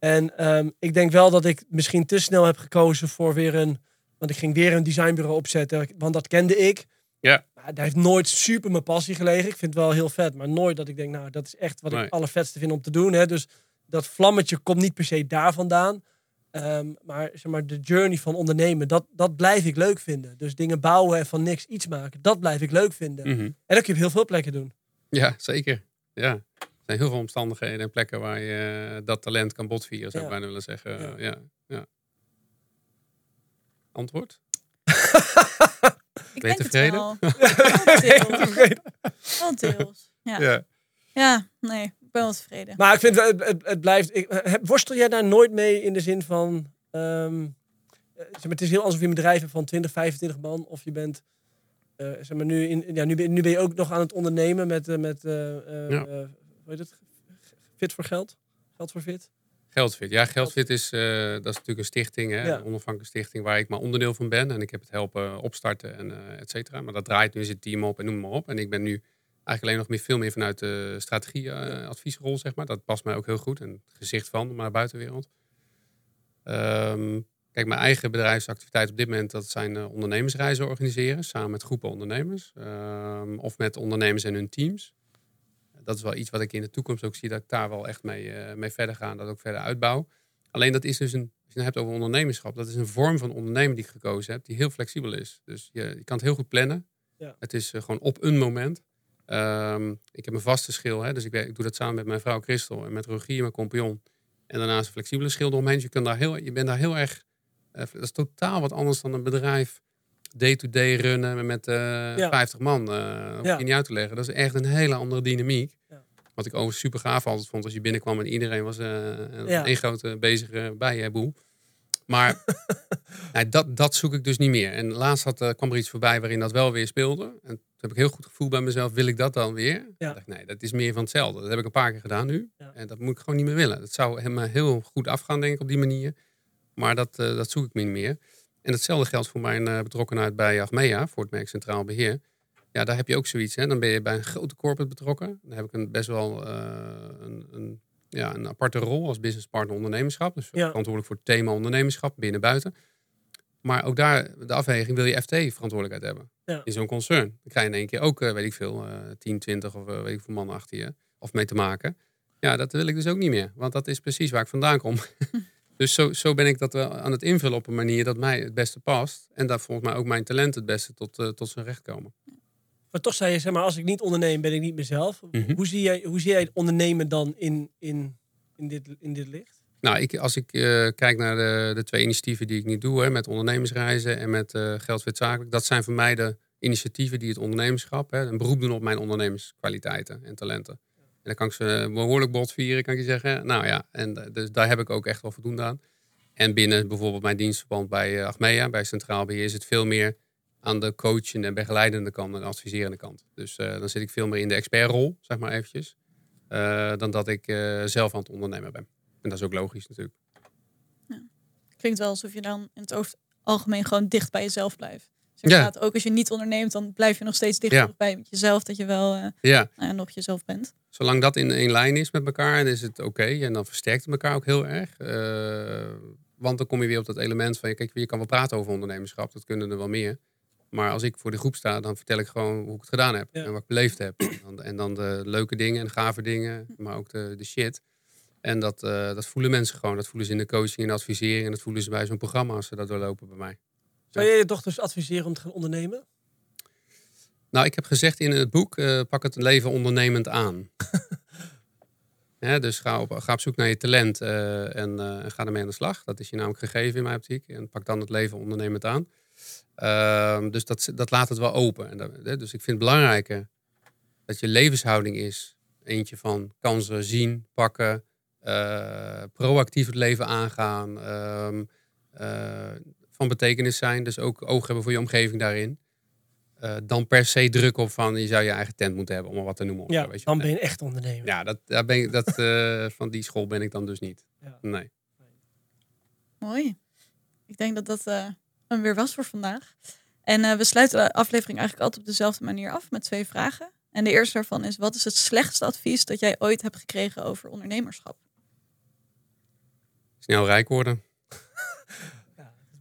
En ehm, ik denk wel dat ik misschien te snel heb gekozen voor weer een... Want ik ging weer een designbureau opzetten, want dat kende ik. Ja. Maar daar heeft nooit super mijn passie gelegen. Ik vind het wel heel vet, maar nooit dat ik denk, nou, dat is echt wat ik Nee. het allervetste vind om te doen. Hè? Dus dat vlammetje komt niet per se daar vandaan. Ehm, maar, zeg maar de journey van ondernemen, dat, dat blijf ik leuk vinden. Dus dingen bouwen en van niks iets maken, dat blijf ik leuk vinden. Mhm. En dat kun je op heel veel plekken doen. Ja, zeker. Ja. Er zijn heel veel omstandigheden en plekken waar je eh, dat talent kan botvieren, zou ik bijna willen zeggen. Ja. Ja. Ja. Antwoord? ik Ben je het [laughs] tevreden? wel. Deels. Ja. Ja. ja, nee, ik ben wel tevreden. Maar ik vind het, het, het blijft. Ik, heb, worstel jij daar nooit mee in de zin van. ehm, eh, zeg maar, het is heel alsof je een bedrijf hebt van 20, 25 man. Of je bent. eh, zeg maar, nu, in, ja, nu, ben, nu ben je ook nog aan het ondernemen met. met eh, eh, Ja. Eh, heet het? Fit voor geld? Geld voor fit? Geldfit. Ja, Geldfit is, eh, dat is natuurlijk een stichting, hè, Ja. een onafhankelijke stichting waar ik maar onderdeel van ben. En ik heb het helpen opstarten en eh et cetera. Maar dat draait nu het team op en noem maar op. En ik ben nu eigenlijk alleen nog meer, veel meer vanuit de strategie-adviesrol, zeg maar. Dat past mij ook heel goed. En het gezicht van naar de buitenwereld. Ehm, kijk, mijn eigen bedrijfsactiviteit op dit moment, dat zijn eh, ondernemersreizen organiseren. Samen met groepen ondernemers. Ehm, of met ondernemers en hun teams dat is wel iets wat ik in de toekomst ook zie, dat ik daar wel echt mee, eh, mee verder ga en dat ook verder uitbouw. Alleen dat is dus een, als je het hebt over ondernemerschap, dat is een vorm van ondernemen die ik gekozen heb, die heel flexibel is. Dus je, je kan het heel goed plannen. Ja. Het is eh, gewoon op een moment. Ehm, ik heb een vaste schil, hè, dus ik, ik doe dat samen met mijn vrouw Christel en met Rogier, mijn compagnon. En daarnaast een flexibele schilder omheen. Dus je, kunt daar heel, je bent daar heel erg... eh, dat is totaal wat anders dan een bedrijf day-to-day runnen met eh, Ja. 50 man. eh dat hoef Ja. je niet uit te leggen. Dat is echt een hele andere dynamiek. Ja. Wat ik overigens super gaaf altijd vond als je binnenkwam en iedereen was eh een Ja. één grote bezige bijenboel. Maar [laughs] nee, dat, dat zoek ik dus niet meer. En laatst had, eh, kwam er iets voorbij waarin dat wel weer speelde. En toen heb ik heel goed gevoel bij mezelf, wil ik dat dan weer? Ja. Ik dacht, nee, dat is meer van hetzelfde. Dat heb ik een paar keer gedaan nu. Ja. En dat moet ik gewoon niet meer willen. Dat zou helemaal heel goed afgaan, denk ik, op die manier. Maar dat, eh, dat zoek ik niet meer. En hetzelfde geldt voor mijn eh, betrokkenheid bij Achmea, voor het merk Centraal Beheer. Ja, daar heb je ook zoiets. Hè? Dan ben je bij een grote corporate betrokken. Dan heb ik een, best wel eh, een, een, ja, een aparte rol als business partner ondernemerschap. Dus Ja. verantwoordelijk voor het thema ondernemerschap binnen buiten. Maar ook daar, de afweging, wil je FT verantwoordelijkheid hebben Ja. in zo'n concern. Dan krijg je in één keer ook, eh, weet ik veel, eh 10, 20 of weet ik veel mannen achter je. Of mee te maken. Ja, dat wil ik dus ook niet meer. Want dat is precies waar ik vandaan kom. [laughs] dus zo, zo ben ik dat wel aan het invullen op een manier dat mij het beste past. En dat volgens mij ook mijn talent het beste tot, eh, tot zijn recht komen. Maar toch zei je, zeg maar, als ik niet onderneem, ben ik niet mezelf. Mhm. Hoe, zie jij, hoe zie jij het ondernemen dan in, in, in, dit, in dit licht? Nou, ik, als ik eh, kijk naar de, de twee initiatieven die ik nu doe, hè, met ondernemersreizen en met eh Geldwit Zakelijk, dat zijn voor mij de initiatieven die het ondernemerschap, hè, een beroep doen op mijn ondernemerskwaliteiten en talenten. Dan kan ik ze behoorlijk bot vieren, kan ik je zeggen. Nou ja, en eh, dus daar heb ik ook echt wel voldoende aan. En binnen bijvoorbeeld mijn dienstverband bij eh, Achmea, bij Centraal Beheer, is het veel meer aan de coachende en begeleidende kant en de adviserende kant. Dus eh, dan zit ik veel meer in de expertrol, zeg maar eventjes, dan dat ik zelf aan het ondernemen ben. En dat is ook logisch natuurlijk. Klinkt wel alsof je dan in het algemeen gewoon dicht bij jezelf blijft. Ja. ook als je niet onderneemt, dan blijf je nog steeds dichter Ja. bij jezelf. Dat je wel eh, Ja, nou ja, nog jezelf bent. zolang dat in één lijn is met elkaar, dan is het oké. En dan versterkt het elkaar ook heel erg. Eh, want dan kom je weer op dat element van, kijk, je kan wel praten over ondernemerschap. Dat kunnen er wel meer. Maar als ik voor de groep sta, dan vertel ik gewoon hoe ik het gedaan heb. Ja. En wat ik beleefd heb. En dan, en dan de leuke dingen en gave dingen, maar ook de, de shit. En dat, eh, dat voelen mensen gewoon. Dat voelen ze in de coaching en de advisering. En dat voelen ze bij zo'n programma als ze dat doorlopen bij mij. Zou jij je dochters adviseren om te gaan ondernemen? Nou, ik heb gezegd in het boek, eh, pak het leven ondernemend aan. [laughs] Dus ga op, ga op zoek naar je talent eh, en, eh, en ga ermee aan de slag. Dat is je namelijk gegeven in mijn optiek. En pak dan het leven ondernemend aan. Ehm, dus dat, dat laat het wel open. En dat, dus ik vind het belangrijker dat je levenshouding is. Eentje van kansen zien, pakken, proactief het leven aangaan. Van betekenis zijn. Dus ook oog hebben voor je omgeving daarin. Eh, dan per se druk op van je zou je eigen tent moeten hebben, om maar wat te noemen. Ja, zo, weet je dan ben je echt ondernemer. Ja, dat, daar ben ik, dat, eh, [laughs] van die school ben ik dan dus niet. Ja. Nee. Mooi. Ik denk dat dat eh hem weer was voor vandaag. En eh, we sluiten de aflevering eigenlijk altijd op dezelfde manier af met twee vragen. En de eerste daarvan is: wat is het slechtste advies dat jij ooit hebt gekregen over ondernemerschap? Snel rijk worden.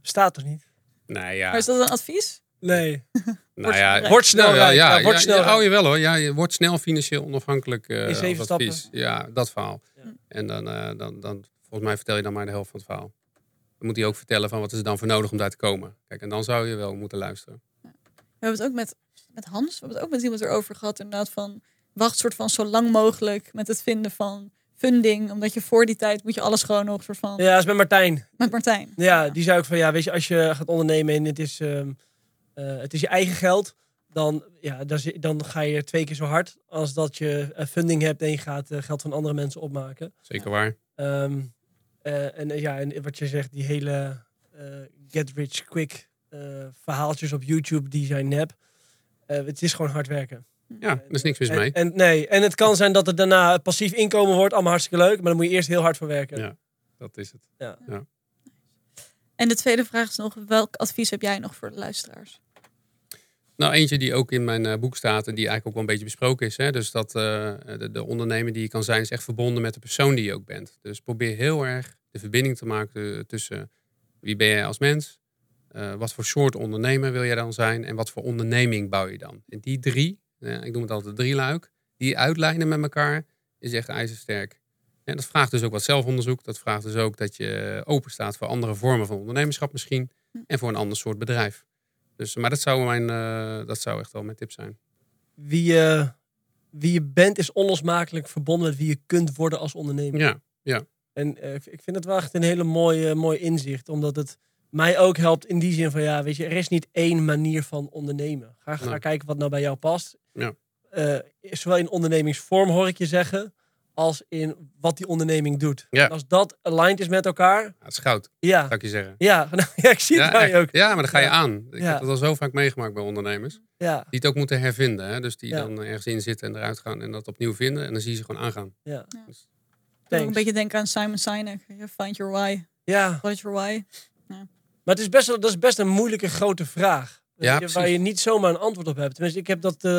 Het bestaat toch niet? Nee, ja. Maar is dat een advies? Nee. [laughs] nou, ja. Word snel ja, ja, Ja, word snel ja, hou je wel hoor. Ja, je wordt snel financieel onafhankelijk. eh, In zeven stappen. Ja, dat verhaal. Ja. En dan, eh, dan, dan, volgens mij vertel je dan maar de helft van het verhaal. Dan moet hij ook vertellen van wat is er dan voor nodig om daar te komen. Kijk, en dan zou je wel moeten luisteren. We hebben het ook met, met Hans, we hebben het ook met iemand erover gehad. Inderdaad, van wacht soort van zo lang mogelijk met het vinden van funding. Omdat je voor die tijd moet je alles gewoon nog soort van. Ja, dat is met Martijn. Met Martijn. Ja, die zei ook van ja, weet je, als je gaat ondernemen en het is, ehm, eh, het is je eigen geld, dan, ja, dan, dan ga je twee keer zo hard als dat je eh, funding hebt en je gaat eh, geld van andere mensen opmaken. Zeker waar. Ehm, eh, en ja, en wat je zegt, die hele eh, get rich quick eh, verhaaltjes op YouTube, die zijn nep. Eh, het is gewoon hard werken. Ja, er is niks mis En, mee. en, nee, en het kan zijn dat het daarna passief inkomen wordt, allemaal hartstikke leuk, maar dan moet je eerst heel hard voor werken. Ja. Dat is het. En de tweede vraag is nog: welk advies heb jij nog voor de luisteraars? Nou, eentje die ook in mijn eh, boek staat en die eigenlijk ook wel een beetje besproken is. Hè? Dus dat eh, de, de ondernemer die je kan zijn is echt verbonden met de persoon die je ook bent. Dus probeer heel erg de verbinding te maken eh, tussen wie ben jij als mens, eh, wat voor soort ondernemer wil jij dan zijn en wat voor onderneming bouw je dan. En die drie, ik noem het altijd drie luik, die uitlijnen met elkaar is echt ijzersterk. En dat vraagt dus ook wat zelfonderzoek. Dat vraagt dus ook dat je open staat voor andere vormen van ondernemerschap misschien. En voor een ander soort bedrijf. Dus, maar dat zou, mijn, eh, dat zou echt wel mijn tip zijn. Wie, je, wie je bent is onlosmakelijk verbonden met wie je kunt worden als ondernemer. Ja, ja. En eh, ik vind het wel echt een hele mooie, mooi inzicht. Omdat het mij ook helpt in die zin van, ja, weet je, er is niet één manier van ondernemen. Ga, ga Nee. kijken wat nou bij jou past. Ja. Eh, zowel in ondernemingsvorm hoor ik je zeggen, als in wat die onderneming doet. Ja. En als dat aligned is met elkaar, Ja, het is goud, ja. zou ik je zeggen. Ja, [laughs] nou, ja ik zie het ja, bij je ook. ja, maar dan ga je Ja. aan. Ik Ja. heb dat al zo vaak meegemaakt bij ondernemers. Ja, Die het ook moeten hervinden. Hè? Dus die Ja. dan ergens in zitten en eruit gaan en dat opnieuw vinden. En dan zie je ze gewoon aangaan. ja. Ik doe ook een beetje denken aan Simon Sinek. Find your why. Ja, What is your why? maar het is best wel, dat is best een moeilijke grote vraag. Ja, je, waar je niet zomaar een antwoord op hebt. Tenminste, ik heb dat. eh,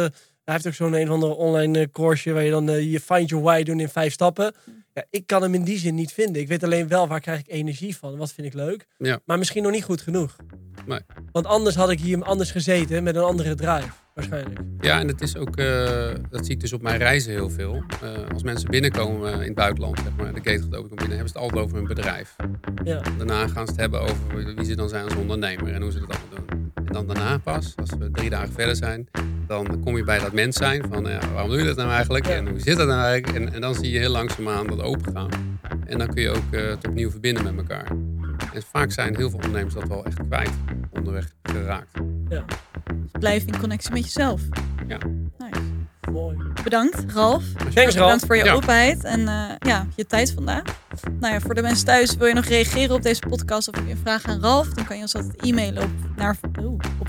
hij heeft ook zo'n een of andere online eh, course waar je dan eh, je find your why doen in vijf stappen. Ja, ik kan hem in die zin niet vinden. Ik weet alleen wel waar krijg ik energie van. Wat vind ik leuk. Ja. Maar misschien nog niet goed genoeg. Nee. Want anders had ik hier anders gezeten met een andere drive. Waarschijnlijk. Ja, en het is ook, dat zie ik dus op mijn reizen heel veel. Als mensen binnenkomen in het buitenland, zeg maar, de gate gaat open, binnen, hebben ze het altijd over hun bedrijf. Ja. Daarna gaan ze het hebben over wie ze dan zijn als ondernemer en hoe ze dat allemaal doen. Dan daarna pas, als we drie dagen verder zijn, dan kom je bij dat mens zijn van ja, waarom doe je dat nou eigenlijk Ja. en hoe zit dat nou eigenlijk? En, en dan zie je heel langzaamaan dat open gaan. En dan kun je ook eh, het opnieuw verbinden met elkaar. En vaak zijn heel veel ondernemers dat wel echt kwijt onderweg geraakt. Blijf in connectie met jezelf. Ja. Nice. Mooi. Bedankt, Ralf. Thanks, Ralf. Bedankt voor je Ja. openheid en eh, ja, je tijd vandaag. Nou ja, voor de mensen thuis, wil je nog reageren op deze podcast of heb je een vraag aan Ralf, dan kan je ons altijd e-mailen op, naar, op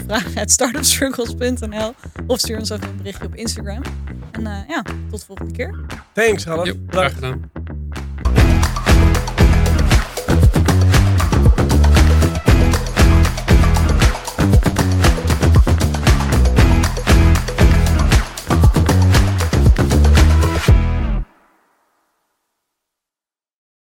of stuur ons even een berichtje op Instagram. En eh, ja, tot de volgende keer. Thanks, Ralf. Jo, graag gedaan.